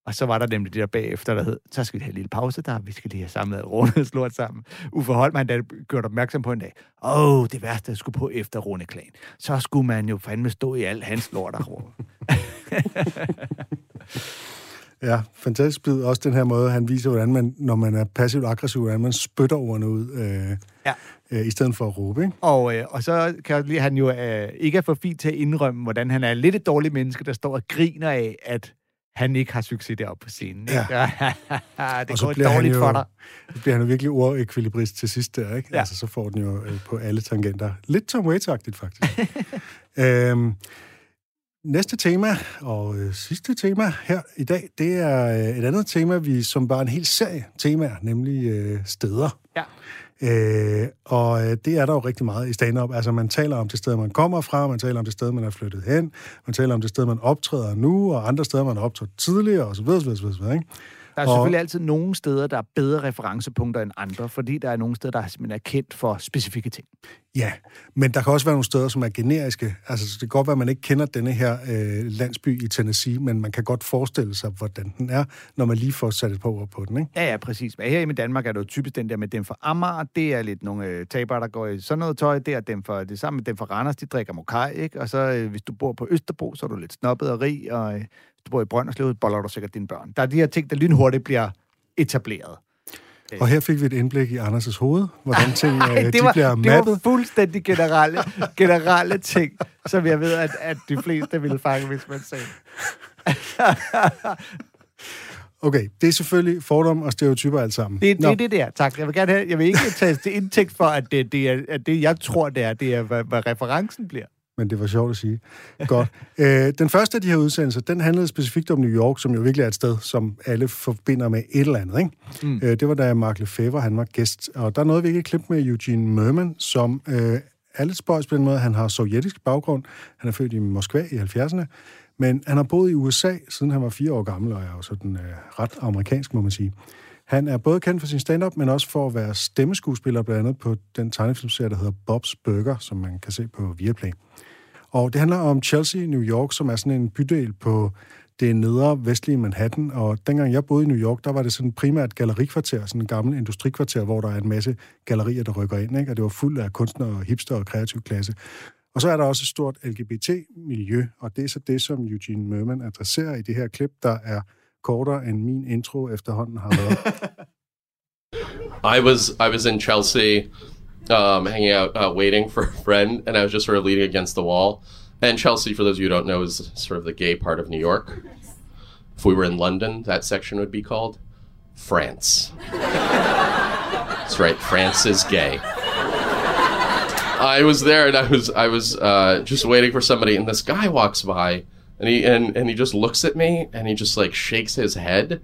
Og så var der nemlig det der bagefter, der hed, så skal vi have en lille pause der, vi skal lige have samlet Rune lort sammen. Uffe Holm, der gjort opmærksom på en dag, åh, oh, det værste, jeg skulle på efter Rune Klan. Så skulle man jo fandme stå i alt hans lort og
Ja, fantastisk bid. Også den her måde, han viser, hvordan man, når man er passivt aggressiv, hvordan man spytter ordene ud, øh,
Ja.
øh, i stedet for at råbe. Ikke?
Og, øh, og så kan at han jo øh, ikke er for fint til at indrømme, hvordan han er lidt et dårligt menneske, der står og griner af, at han ikke har succes deroppe på scenen. Ikke? Ja. det
Og så
går
bliver han
dårligt
jo,
for dig.
Så bliver han jo virkelig ordekvilibrist til sidst der, ikke?
Ja.
Altså, så får den jo øh, på alle tangenter. Lidt Tom Waits-agtigt, faktisk. øhm, næste tema, og øh, sidste tema her i dag, det er øh, et andet tema, vi som bare en hel serie temaer, nemlig øh, steder.
Ja.
Øh, og øh, det er der jo rigtig meget i stand-up. Altså, man taler om det sted, man kommer fra, man taler om det sted, man er flyttet hen, man taler om det sted, man optræder nu, og andre steder, man har optrådt tidligere, osv., osv., osv., osv., ikke?
Der er
Og-
selvfølgelig altid nogle steder, der er bedre referencepunkter end andre, fordi der er nogle steder, der simpelthen er kendt for specifikke ting.
Ja, men der kan også være nogle steder, som er generiske. Altså, det kan godt være, at man ikke kender denne her øh, landsby i Tennessee, men man kan godt forestille sig, hvordan den er, når man lige får sat et par ord på den, ikke?
Ja, ja, præcis. Men her i Danmark er det jo typisk den der med dem fra Amager. Det er lidt nogle øh, tabere, der går i sådan noget tøj. Det er dem for, det samme med dem fra Randers, de drikker mokai, ikke? Og så øh, hvis du bor på Østerbro, så er du lidt snobbet og rig, og øh, du bor i Brønderslev, boller du sikkert dine børn. Der er de her ting, der lynhurtigt bliver etableret.
Og her fik vi et indblik i Anders' hoved, hvordan ting
Ej,
øh,
det,
de
var,
bliver
det
mappet.
var fuldstændig generelle, generelle ting, som jeg ved, at, at de fleste ville fange, hvis man sagde.
Okay, det er selvfølgelig fordom og stereotyper alt sammen.
Det, det er det der, tak. Jeg vil gerne have, jeg vil ikke tage til indtægt for, at det, det, er, at det, jeg tror, det er, det er, hvad, hvad referencen bliver.
Men det var sjovt at sige. Godt. Øh, den første af de her udsendelser, den handlede specifikt om New York, som jo virkelig er et sted, som alle forbinder med et eller andet. Ikke? Mm. Øh, det var da Mark Lefebvre, han var gæst. Og der nåede vi ikke et klip med Eugene Merman, som øh, lidt spøjs på den måde. Han har sovjetisk baggrund. Han er født i Moskva i 70'erne. Men han har boet i USA, siden han var fire år gammel, og er jo sådan øh, ret amerikansk, må man sige. Han er både kendt for sin stand-up, men også for at være stemmeskuespiller, blandt andet på den tegnefilmserie, der hedder Bob's Burger, som man kan se på Viaplay. Og det handler om Chelsea, i New York, som er sådan en bydel på det nedre vestlige Manhattan. Og dengang jeg boede i New York, der var det sådan primært gallerikvarter, sådan en gammel industrikvarter, hvor der er en masse gallerier, der rykker ind. Ikke? Og det var fuld af kunstnere, hipster og kreativ klasse. Og så er der også et stort LGBT-miljø, og det er så det, som Eugene Merman adresserer i det her klip, der er kortere end min intro efterhånden har været.
I was I was in Chelsea, um, hanging out, uh, waiting for a friend, and I was just sort of leaning against the wall. And Chelsea, for those of you who don't know, is sort of the gay part of New York. If we were in London, that section would be called France. That's right, France is gay. I was there, and I was I was uh, just waiting for somebody, and this guy walks by, and he and, and he just looks at me, and he just like shakes his head.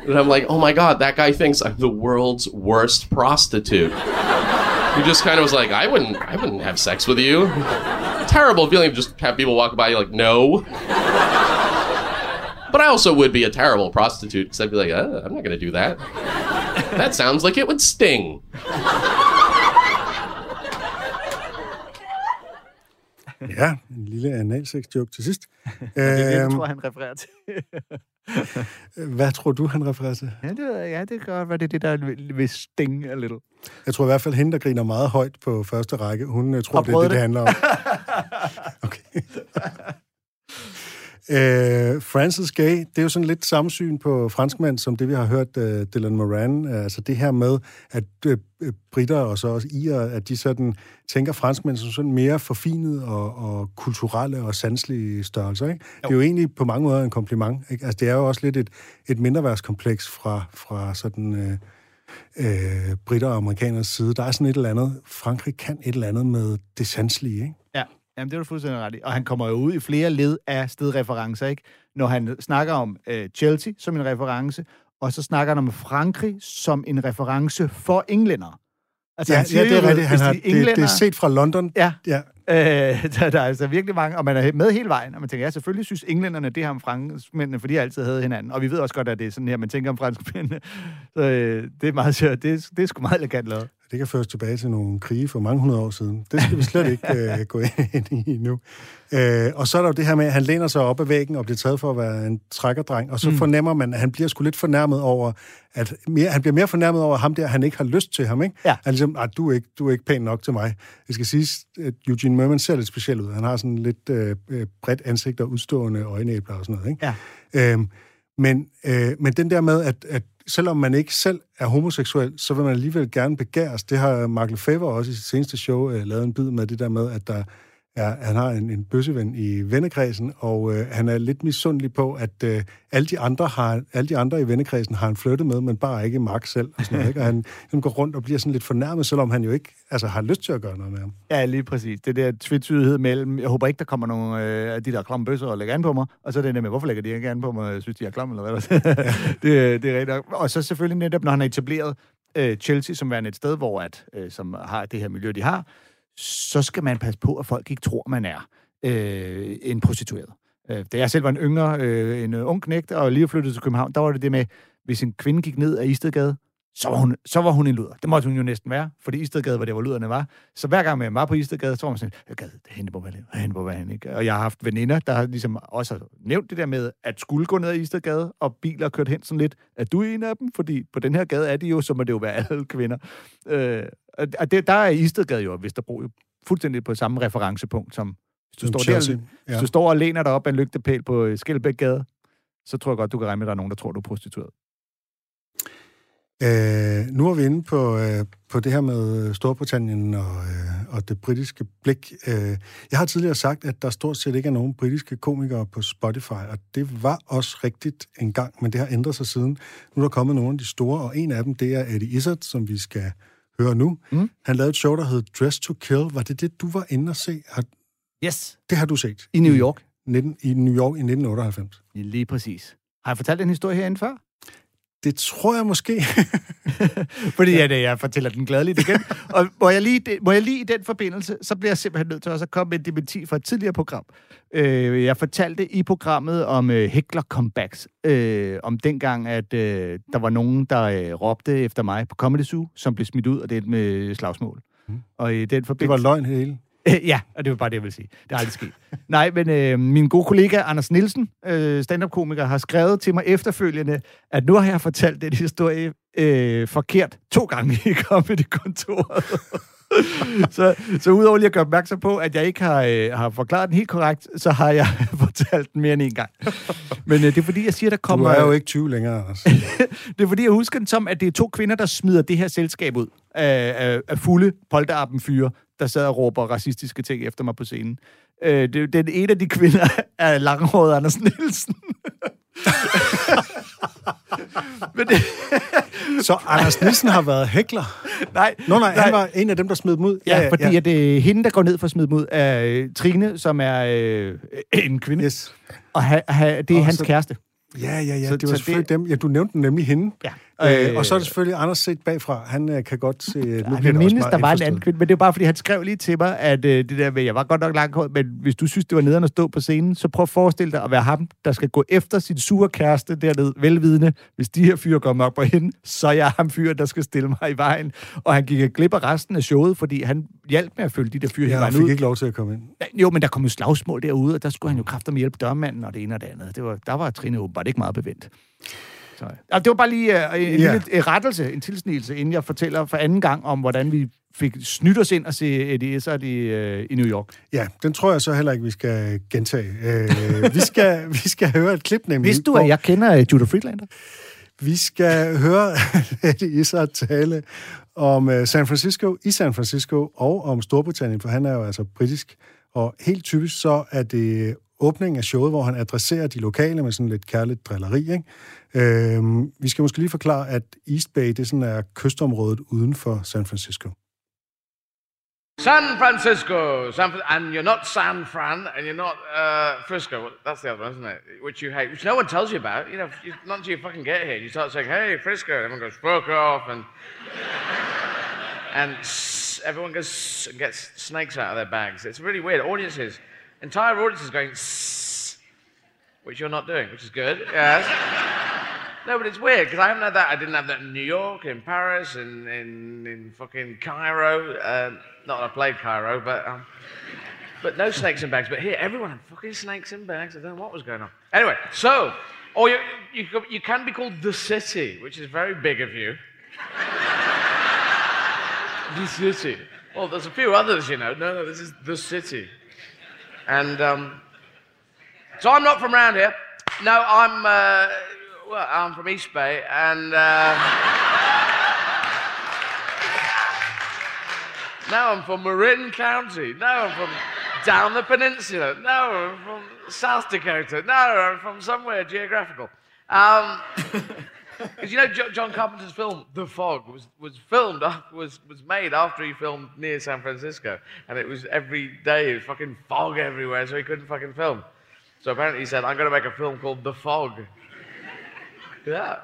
And I'm like, oh my god, that guy thinks I'm the world's worst prostitute. He just kind of was like, I wouldn't, I wouldn't have sex with you. Terrible feeling to just have people walk by you like, no. But I also would be a terrible prostitute because I'd be like, uh, I'm not going to do that. That sounds like it would sting.
ja, en lille analsex-joke til sidst.
Det er det, jeg
Øhm,
tror, han refererer til.
Hvad tror du, han refererer til?
ja, det, ja, det kan godt være, det er det, der vil- vil sting a little.
Jeg tror i hvert fald, hende, der griner meget højt på første række, hun øh, tror, det er det, det
det.
handler om. Okay. Øh, Francis Gay, det er jo sådan lidt samme syn på franskmænd, som det, vi har hørt uh, Dylan Moran. Uh, altså det her med, at uh, britter og så også irer, at de sådan tænker franskmænd som sådan mere forfinet og, og kulturelle og sanselige størrelser. Ikke? Det er jo egentlig på mange måder en kompliment. Ikke? Altså det er jo også lidt et, et mindreværdskompleks fra, fra sådan... Uh, øh, britter og amerikaners side. Der er sådan et eller andet, Frankrig kan et eller andet med det sanselige, ikke?
Ja, jamen, det er du fuldstændig ret i. Og han kommer jo ud i flere led af stedreferencer, ikke? Når han snakker om øh, Chelsea som en reference, og så snakker han om Frankrig som en reference for englænder. Altså,
Ja,
han siger
ja det er rigtigt. Han har,
de
det, det er
englænder-
set fra London.
Ja,
Ja,
Øh, der, der er altså virkelig mange, og man er med hele vejen, og man tænker, ja, selvfølgelig synes englænderne det her om franskmændene, for de altid havde hinanden. Og vi ved også godt, at det er sådan her, man tænker om franskmændene. Så øh, det er meget sjovt. Det, det er sgu meget elegant lavet.
Det kan føres tilbage til nogle krige for mange hundrede år siden. Det skal vi slet ikke øh, gå ind i nu. Øh, og så er der jo det her med, at han læner sig op ad væggen og bliver taget for at være en trækkerdreng, og så mm. fornemmer man, at han bliver sgu lidt fornærmet over, at mere, han bliver mere fornærmet over ham der, han ikke har lyst til ham, ikke?
Ja.
Han er ligesom, "Ah, du er, ikke, du er ikke pæn nok til mig. Det skal siges, at Eugene Merman ser lidt speciel ud. Han har sådan lidt øh, øh, bredt ansigt og udstående øjenæbler og sådan noget, ikke?
Ja.
Øhm, men, øh, men den der med, at, at selvom man ikke selv er homoseksuel, så vil man alligevel gerne begæres. Det har Mark Lefebvre også i sit seneste show øh, lavet en bid med, det der med, at der er, han har en, en bøsseven i vennekredsen, og øh, han er lidt misundelig på, at øh, alle, de andre har, alle de andre i vennekredsen har han flyttet med, men bare ikke Mark selv. Og, sådan noget, ikke? og han, han går rundt og bliver sådan lidt fornærmet, selvom han jo ikke altså, har lyst til at gøre noget med ham.
Ja, lige præcis. Det der tvetydighed mellem, jeg håber ikke, der kommer nogle øh, af de der klamme bøsser og lægger an på mig, og så det der med, hvorfor lægger de ikke an på mig, jeg synes, de er klamme, eller hvad det, det er rigtigt. Og så selvfølgelig netop, når han har etableret øh, Chelsea som værende et sted, hvor at, øh, som har det her miljø, de har, så skal man passe på, at folk ikke tror, man er øh, en prostitueret. Øh, da jeg selv var en yngre, øh, en øh, ung knægt, og lige flyttede til København, der var det det med, hvis en kvinde gik ned ad Istedgade, så var, hun, så var hun en luder. Det måtte hun jo næsten være, fordi Istedgade var det, hvor luderne var. Så hver gang man var på Istedgade, så var man sådan, jeg gad hende på hvad hende på hvad ikke? Og jeg har haft veninder, der har ligesom også nævnt det der med, at skulle gå ned ad Istedgade, og biler kørt hen sådan lidt. at du er en af dem? Fordi på den her gade er de jo, så må det jo være alle kvinder. Øh, og det, der er Istedgade jo, hvis der bor jo fuldstændig på samme referencepunkt, som hvis du,
Som
står, der,
Chelsea,
hvis
ja.
du står og læner dig op af en lygtepæl på øh, Skelbækgade, så tror jeg godt, du kan regne med, at der er nogen, der tror, du er prostitueret.
Øh, nu er vi inde på, øh, på det her med Storbritannien og, øh, og det britiske blik. Øh, jeg har tidligere sagt, at der stort set ikke er nogen britiske komikere på Spotify, og det var også rigtigt en gang, men det har ændret sig siden. Nu er der kommet nogle af de store, og en af dem, det er Eddie Izzard, som vi skal høre nu.
Mm.
Han lavede et show, der hed Dress to Kill. Var det det, du var inde og se? Har,
Yes.
det har du set?
I New York.
19, I New York i 1998.
Lige præcis. Har jeg fortalt den historie herinde før?
Det tror jeg måske.
Fordi at, øh, jeg fortæller den gladeligt igen. Og må jeg, lige, det- må jeg lige i den forbindelse, så bliver jeg simpelthen nødt til også at komme med en dementi fra et tidligere program. Øh, jeg fortalte i programmet om øh, Heckler Comebacks. Øh, om dengang, at øh, der var nogen, der øh, råbte efter mig på Comedy Zoo, som blev smidt ud og det med slagsmål. Mm. Og i den
Det
forbindelse...
var løgn hele.
Øh, ja, og det var bare det, jeg vil sige. Det er aldrig sket. Nej, men øh, min gode kollega Anders Nielsen, øh, stand-up-komiker, har skrevet til mig efterfølgende, at nu har jeg fortalt den historie øh, forkert to gange i Comedy-kontoret. så, så udover lige at gøre opmærksom på, at jeg ikke har, øh, har forklaret den helt korrekt, så har jeg fortalt den mere end en gang. Men øh, det er fordi, jeg siger, der
Du
kommer...
er jo ikke 20 længere, Anders.
Det er fordi, jeg husker den som, at det er to kvinder, der smider det her selskab ud af, af, af fulde polterappen fyre, der sad og råber racistiske ting efter mig på scenen. Øh, det, den ene af de kvinder er langhåret Anders Nielsen. Men det,
Så Anders Nielsen har været hækler?
nej,
Nå nej, han var en af dem, der smed dem ud.
Ja, ja, fordi ja. at det er hende, der går ned for at smide dem ud, er øh, Trine, som er øh, en kvinde.
Yes.
Og ha, ha, det er
Og
hans
så-
kæreste.
Ja, ja, ja.
Så-
det var
så
selvfølgelig
det-
dem. Ja, du nævnte nemlig hende.
Ja.
Øh, og så er det selvfølgelig Anders set bagfra. Han øh, kan godt se... Nu
Jeg mindes, der var en anden kvinde, men det er bare, fordi han skrev lige til mig, at øh, det der med, jeg var godt nok langt men hvis du synes, det var nederen at stå på scenen, så prøv at forestille dig at være ham, der skal gå efter sin sure kæreste dernede, velvidende. Hvis de her fyre går op på hende, så er jeg ham fyr, der skal stille mig i vejen. Og han gik glip af resten af showet, fordi han hjalp med at følge de der fyre
Ja, han
vejen
fik
ud.
ikke lov til at komme ind.
Jo, men der kom jo slagsmål derude, og der skulle han jo kræfter med hjælpe dørmanden og det ene og det andet. Det var, der var Trine åbenbart ikke meget bevendt. Så, ja, det var bare lige uh, en
Ja.
lille uh, rettelse, en tilsnigelse, inden jeg fortæller for anden gang om, hvordan vi fik snydt os ind og se Izzard i, uh, i New York.
Ja, den tror jeg så heller ikke, vi skal gentage. Øh, vi, skal, vi skal høre et klip nemlig.
Vidste du, at jeg kender uh, Judah Friedlander?
Vi skal høre Eddie Izzard tale om øh, San Francisco, i San Francisco, og om Storbritannien, for han er jo altså britisk. Og helt typisk så er det åbningen af showet, hvor han adresserer de lokale med sådan lidt kærligt drilleri. Ikke? Øhm, vi skal måske lige forklare, at East Bay, det sådan er kystområdet uden for San Francisco.
San Francisco, San, and you're not San Fran, and you're not uh, Frisco. Well, That's the other one, isn't it? Which you hate, which no one tells you about. You know, you, not until you fucking get here. You start saying, "Hey, Frisco," and everyone goes, "Fuck off," and and s- everyone goes s- and gets snakes out of their bags. It's really weird. Audiences, entire audiences going, "Sss," which you're not doing, which is good. Yes. No, but it's weird because I haven't had that. I didn't have that in New York, in Paris, in in, in fucking Cairo. Um, not that I played Cairo, but um, but no snakes in bags. But here, everyone had fucking snakes in bags. I don't know what was going on. Anyway, so or you you, you can be called the city, which is very big of you. the city. Well, there's a few others, you know. No, no, this is the city, and um, so I'm not from around here. No, I'm uh, well, I'm from East Bay, and uh, now I'm from Marin County. No, I'm from down the peninsula. No, I'm from South Dakota. No, I'm from somewhere geographical. Um, because you know John Carpenter's film The Fog was, was filmed was was made after he filmed near San Francisco, and it was every day it was fucking fog everywhere, so he couldn't fucking film. So apparently he said, "I'm going to make a film called The Fog." Yeah,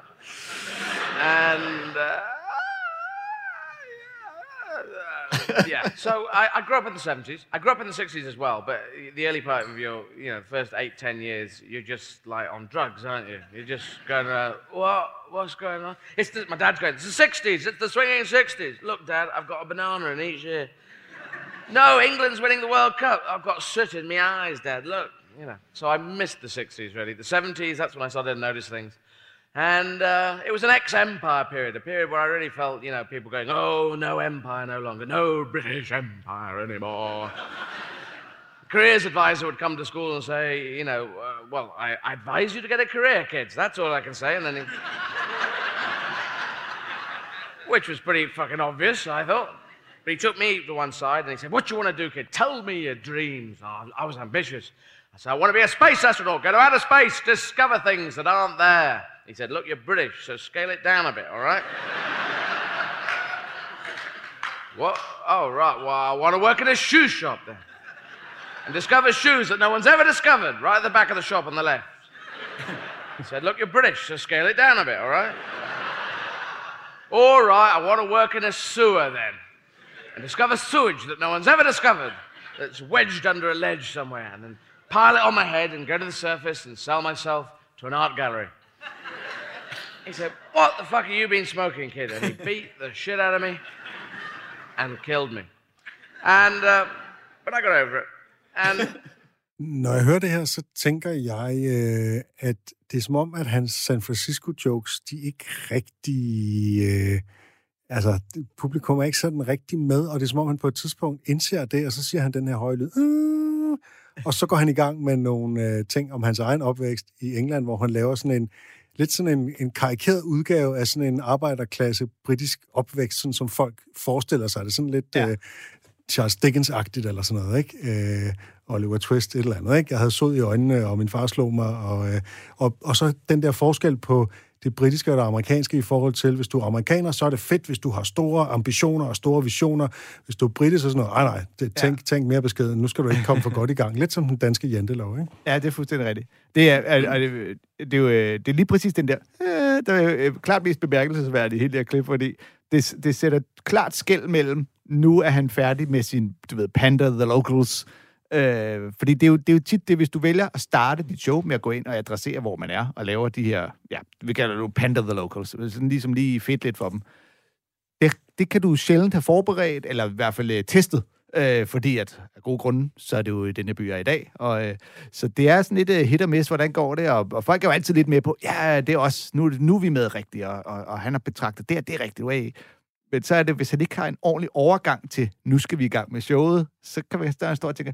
and. Uh, yeah. So I, I grew up in the 70s. I grew up in the 60s as well, but the early part of your, you know, first eight, ten years, you're just like on drugs, aren't you? You're just going, uh, what? What's going on? It's the, my dad's going, it's the 60s, it's the swinging 60s. Look, Dad, I've got a banana in each ear. No, England's winning the World Cup. I've got soot in my eyes, Dad. Look, you know. So I missed the 60s, really. The 70s, that's when I started to notice things. And uh, it was an ex-empire period, a period where I really felt, you know, people going, oh, no empire no longer, no British empire anymore. careers advisor would come to school and say, you know, uh, well, I, I advise you to get a career, kids. That's all I can say. And then he... Which was pretty fucking obvious, I thought. But he took me to one side and he said, what do you want to do, kid? Tell me your dreams. Oh, I was ambitious. I said, I want to be a space astronaut, go to outer space, discover things that aren't there. He said, Look, you're British, so scale it down a bit, all right? what? Oh, right. Well, I want to work in a shoe shop then. And discover shoes that no one's ever discovered, right at the back of the shop on the left. he said, Look, you're British, so scale it down a bit, all right? all right, I want to work in a sewer then. And discover sewage that no one's ever discovered, that's wedged under a ledge somewhere, and then pile it on my head and go to the surface and sell myself to an art gallery. He said, What the fuck have you been smoking, kid? And he beat the shit out of me and killed me. And, uh, but I got over it. And
Når jeg hører det her, så tænker jeg, øh, at det er som om, at hans San Francisco-jokes, de ikke rigtig... Øh, altså, publikum er ikke sådan rigtig med, og det er som om, han på et tidspunkt indser det, og så siger han den her høje lyd. Øh, og så går han i gang med nogle øh, ting om hans egen opvækst i England, hvor han laver sådan en lidt sådan en, en karikeret udgave af sådan en arbejderklasse britisk opvækst, sådan som folk forestiller sig det. Sådan lidt ja. øh, Charles Dickens-agtigt eller sådan noget, ikke? Øh, Oliver Twist, et eller andet, ikke? Jeg havde sod i øjnene, og min far slog mig, og, øh, og, og så den der forskel på det britiske og det amerikanske i forhold til, hvis du er amerikaner, så er det fedt, hvis du har store ambitioner og store visioner. Hvis du er britisk, så sådan noget, nej, nej, det, tænk, ja. tænk mere beskeden, nu skal du ikke komme for godt i gang. Lidt som den danske jantelov, ikke?
Ja, det er fuldstændig rigtigt. Det er, er, er, det, det, er jo det er lige præcis den der, øh, der er øh, klart mest bemærkelsesværdigt hele det her klip, fordi det, det sætter klart skæld mellem, nu er han færdig med sin, du ved, Panda The Locals, Øh, fordi det er, jo, det er jo tit det, hvis du vælger at starte dit show med at gå ind og adressere, hvor man er, og laver de her, ja, vi kalder det jo Panda the Locals, sådan ligesom lige fedt lidt for dem. Det, det kan du sjældent have forberedt, eller i hvert fald øh, testet, øh, fordi at af gode grunde, så er det jo den her by er i dag. Og, øh, så det er sådan lidt uh, hit og miss, hvordan går det, og, og folk er jo altid lidt med på, ja, det er også, nu, nu er vi med rigtigt, og, og, og han har betragtet det, og det er rigtigt, way. Men så er det, hvis han ikke har en ordentlig overgang til, nu skal vi i gang med showet, så kan vi stå og tænke,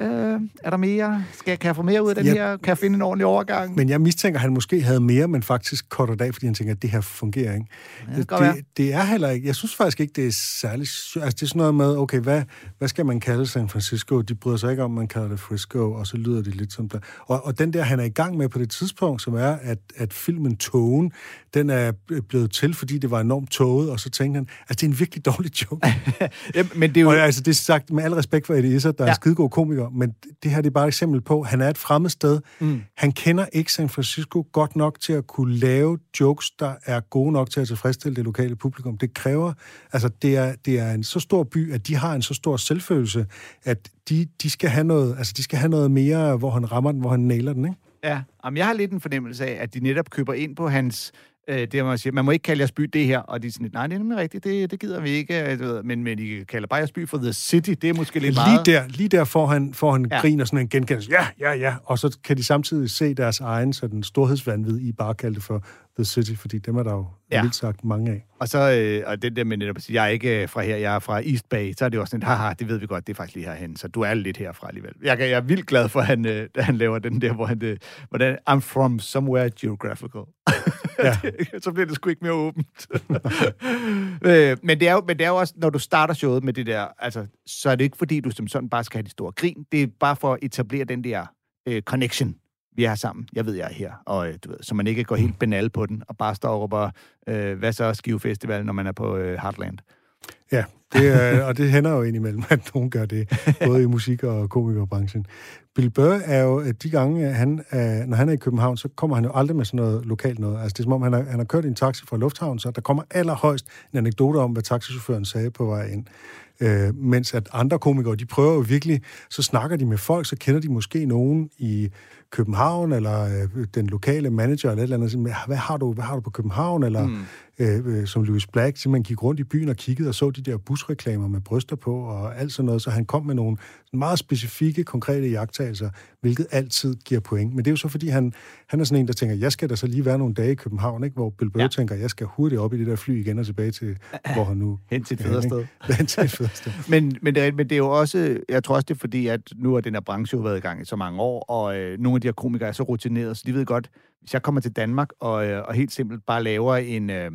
øh, er der mere? Skal jeg, kan jeg få mere ud af den ja, her? Kan jeg finde en ordentlig overgang?
Men jeg mistænker, at han måske havde mere, men faktisk kortet af, fordi han tænker, at det her fungerer ikke. Ja, det, det, det, er heller ikke, jeg synes faktisk ikke, det er særligt, altså det er sådan noget med, okay, hvad, hvad skal man kalde San Francisco? De bryder sig ikke om, man kalder det Frisco, og så lyder det lidt som der. Og, og den der, han er i gang med på det tidspunkt, som er, at, at filmen Togen, den er blevet til, fordi det var enormt toget, og så tænkte han, altså det er en virkelig dårlig joke.
ja, men det er jo...
Og altså, det er sagt med al respekt for Eddie Izzard, der ja. er skidegod komiker, men det her det er bare et eksempel på, han er et fremmed sted. Mm. Han kender ikke San Francisco godt nok til at kunne lave jokes, der er gode nok til at tilfredsstille det lokale publikum. Det kræver, altså det er, det er en så stor by, at de har en så stor selvfølelse, at de, de, skal have noget, altså de skal have noget mere, hvor han rammer den, hvor han nailer den, ikke?
Ja, Jamen, jeg har lidt en fornemmelse af, at de netop køber ind på hans Øh, det man siger, man må ikke kalde jeres by det her, og de er sådan nej, det er nemlig rigtigt, det, det gider vi ikke, øh, du ved, men, men I kalder bare jeres by for The City, det er måske lidt
lige
meget.
Der, lige der får han, får han ja. grin og sådan en genkendelse, ja, ja, ja, og så kan de samtidig se deres egen sådan storhedsvandvid i bare kalde det for The City, fordi dem er der jo ja. vildt sagt mange af.
Og så, øh, og det der med netop, jeg er ikke øh, fra her, jeg er fra East Bay, så er det jo også sådan, haha, det ved vi godt, det er faktisk lige herhen, så du er lidt herfra alligevel. Jeg, jeg er vildt glad for, at han, øh, han laver den der, hvor han, øh, hvordan, I'm from somewhere geographical. Ja. så bliver det sgu ikke mere åbent. øh, men, det er jo, men det er jo også, når du starter showet med det der, altså, så er det ikke fordi, du som sådan bare skal have de store grin, det er bare for at etablere den der øh, connection vi er sammen, jeg ved, jeg er her, og øh, du ved, så man ikke går helt banal på den, og bare står og råber, øh, hvad så Skive Festival, når man er på øh, Heartland.
Ja, det er, og det hænder jo indimellem, at nogen gør det, både i musik- og komikerbranchen. Bill Burr er jo de gange, han er, når han er i København, så kommer han jo aldrig med sådan noget lokalt noget. Altså det er som om, han har, han har kørt i en taxi fra Lufthavn, så der kommer allerhøjst en anekdote om, hvad taxichaufføren sagde på vej ind. Øh, mens at andre komikere, de prøver jo virkelig, så snakker de med folk, så kender de måske nogen i København, eller øh, den lokale manager, eller et eller andet. Sådan, Hvad har du, hvad har du på København? Eller mm. øh, øh, som Louis Black, så man gik rundt i byen og kiggede og så de der busreklamer med bryster på, og alt sådan noget. Så han kom med nogle meget specifikke, konkrete jagttagelser, hvilket altid giver point. Men det er jo så, fordi han, han er sådan en, der tænker, jeg skal da så lige være nogle dage i København, ikke? hvor Bill Burr ja. tænker, jeg skal hurtigt op i det der fly igen og tilbage til, hvor han nu...
Hen til et federe sted.
Hen til et federe sted.
men, men, det er, men det er jo også, jeg tror også, det er fordi, at nu har den her branche jo været i gang i så mange år, og øh, nogle af de her komikere er så rutineret, så de ved godt, hvis jeg kommer til Danmark og, øh, og helt simpelt bare laver en, øh,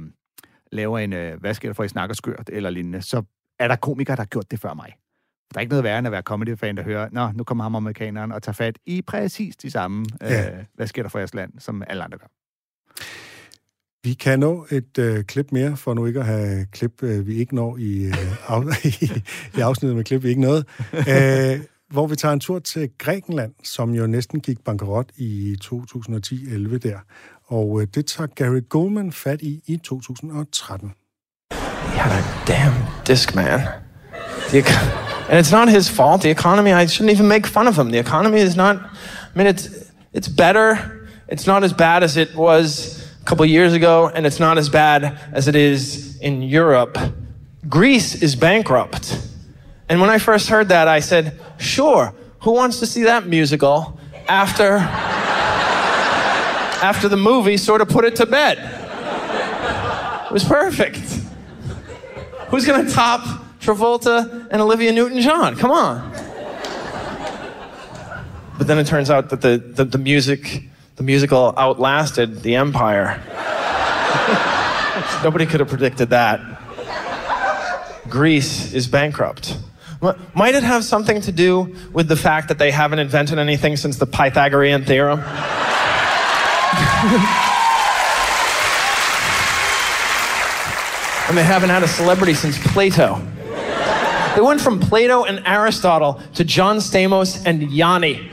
laver en øh, hvad sker der for, I snakker skørt eller lignende, så er der komikere, der har gjort det før mig. Der er ikke noget værre end at være comedy-fan, der hører, nå, nu kommer ham amerikaneren og tager fat i præcis de samme, ja. øh, hvad sker der for jeres land, som alle andre gør.
Vi kan nå et øh, klip mere, for nu ikke at have klip, øh, vi ikke når i, øh, af, i, i afsnittet med klip, vi ikke nåede. Øh, hvor vi tager en tur til Grækenland, som jo næsten gik bankerot i 2010-11 der. Og øh, det tager Gary Goldman fat i i 2013.
He had a damn disc, man. The and it's not his fault. The economy, I shouldn't even make fun of him. The economy is not, I mean, it's, it's better. It's not as bad as it was a couple years ago, and it's not as bad as it is in Europe. Greece is bankrupt. And when I first heard that, I said, sure, who wants to see that musical after, after the movie sort of put it to bed? It was perfect. Who's going to top Travolta and Olivia Newton-John? Come on. But then it turns out that the, the, the music, the musical outlasted the empire. Nobody could have predicted that. Greece is bankrupt. Might it have something to do with the fact that they haven't invented anything since the Pythagorean theorem? and they haven't had a celebrity since Plato. They went from Plato and Aristotle to John Stamos and Yanni.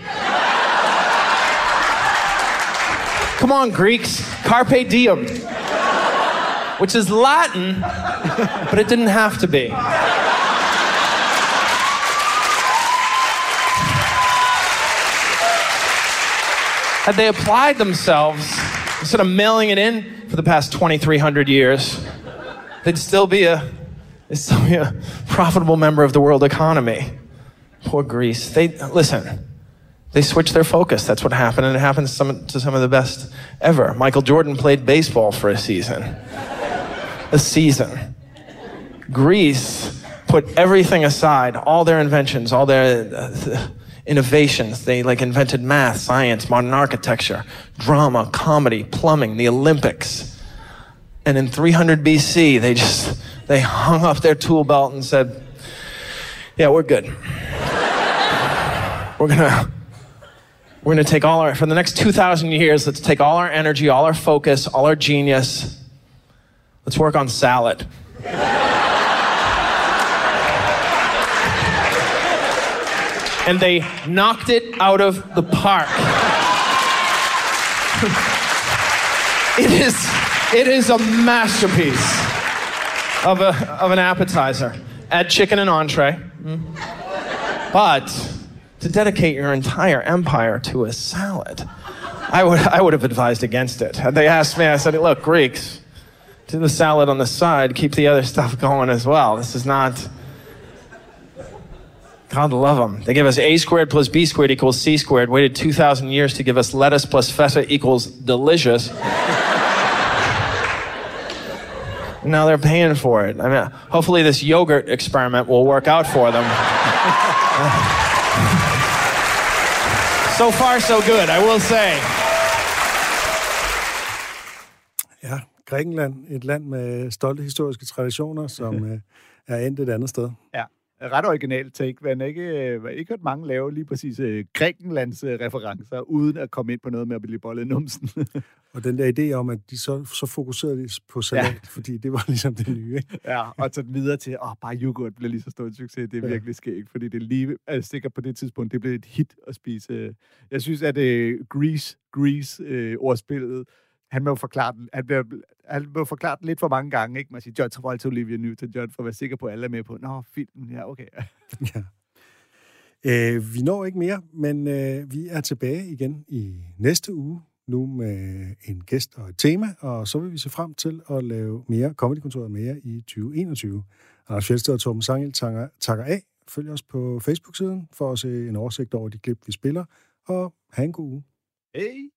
Come on, Greeks, carpe diem, which is Latin, but it didn't have to be. Had they applied themselves, instead of mailing it in for the past 2,300 years, they'd still be a, still a profitable member of the world economy. Poor Greece. They, listen, they switched their focus. That's what happened, and it happens to some, to some of the best ever. Michael Jordan played baseball for a season. a season. Greece put everything aside, all their inventions, all their. Uh, innovations. They like invented math, science, modern architecture, drama, comedy, plumbing, the Olympics. And in 300 BC, they just they hung up their tool belt and said, "Yeah, we're good. we're gonna." We're going to take all our, for the next 2,000 years, let's take all our energy, all our focus, all our genius. Let's work on salad. And they knocked it out of the park. it is it is a masterpiece of, a, of an appetizer. Add chicken and entree. Mm. But to dedicate your entire empire to a salad, I would, I would have advised against it. Had they asked me, I said, look, Greeks, do the salad on the side, keep the other stuff going as well. This is not God love them. They give us a squared plus b squared equals c squared. Waited 2,000 years to give us lettuce plus feta equals delicious. now they're paying for it. I mean, hopefully this yogurt experiment will work out for them. so far, so good, I will say.
Ja, Grækenland, et land med stolte historiske traditioner, som øh, er endt et andet sted.
Ja. Ret originalt take. Har ikke, øh, ikke hørt mange lave lige præcis uh, Grækenlands referencer, uden at komme ind på noget med at blive bollet numsen.
og den der idé om, at de så, så fokuserede på salat, ja. fordi det var ligesom det nye. Ikke?
ja, og så videre til, åh, oh, bare yoghurt bliver lige så stor en succes. Det er ja. virkelig skægt, fordi det lige, er sikkert på det tidspunkt, det blev et hit at spise. Jeg synes, at uh, Grease, Grease uh, ordspillet, han må jo forklare den, han bliver, han må forklare den lidt for mange gange, ikke? Man siger John Travolta, Olivia Newton-John, for at være sikker på, at alle er med på, nå, filmen, ja, okay.
Ja. Øh, vi når ikke mere, men øh, vi er tilbage igen i næste uge, nu med en gæst og et tema, og så vil vi se frem til at lave mere Comedykontoret mere i 2021. Anders Fjeldsted og Torben Sangel takker, takker af. Følg os på Facebook-siden for at se en oversigt over de klip, vi spiller, og have en god uge.
Hey!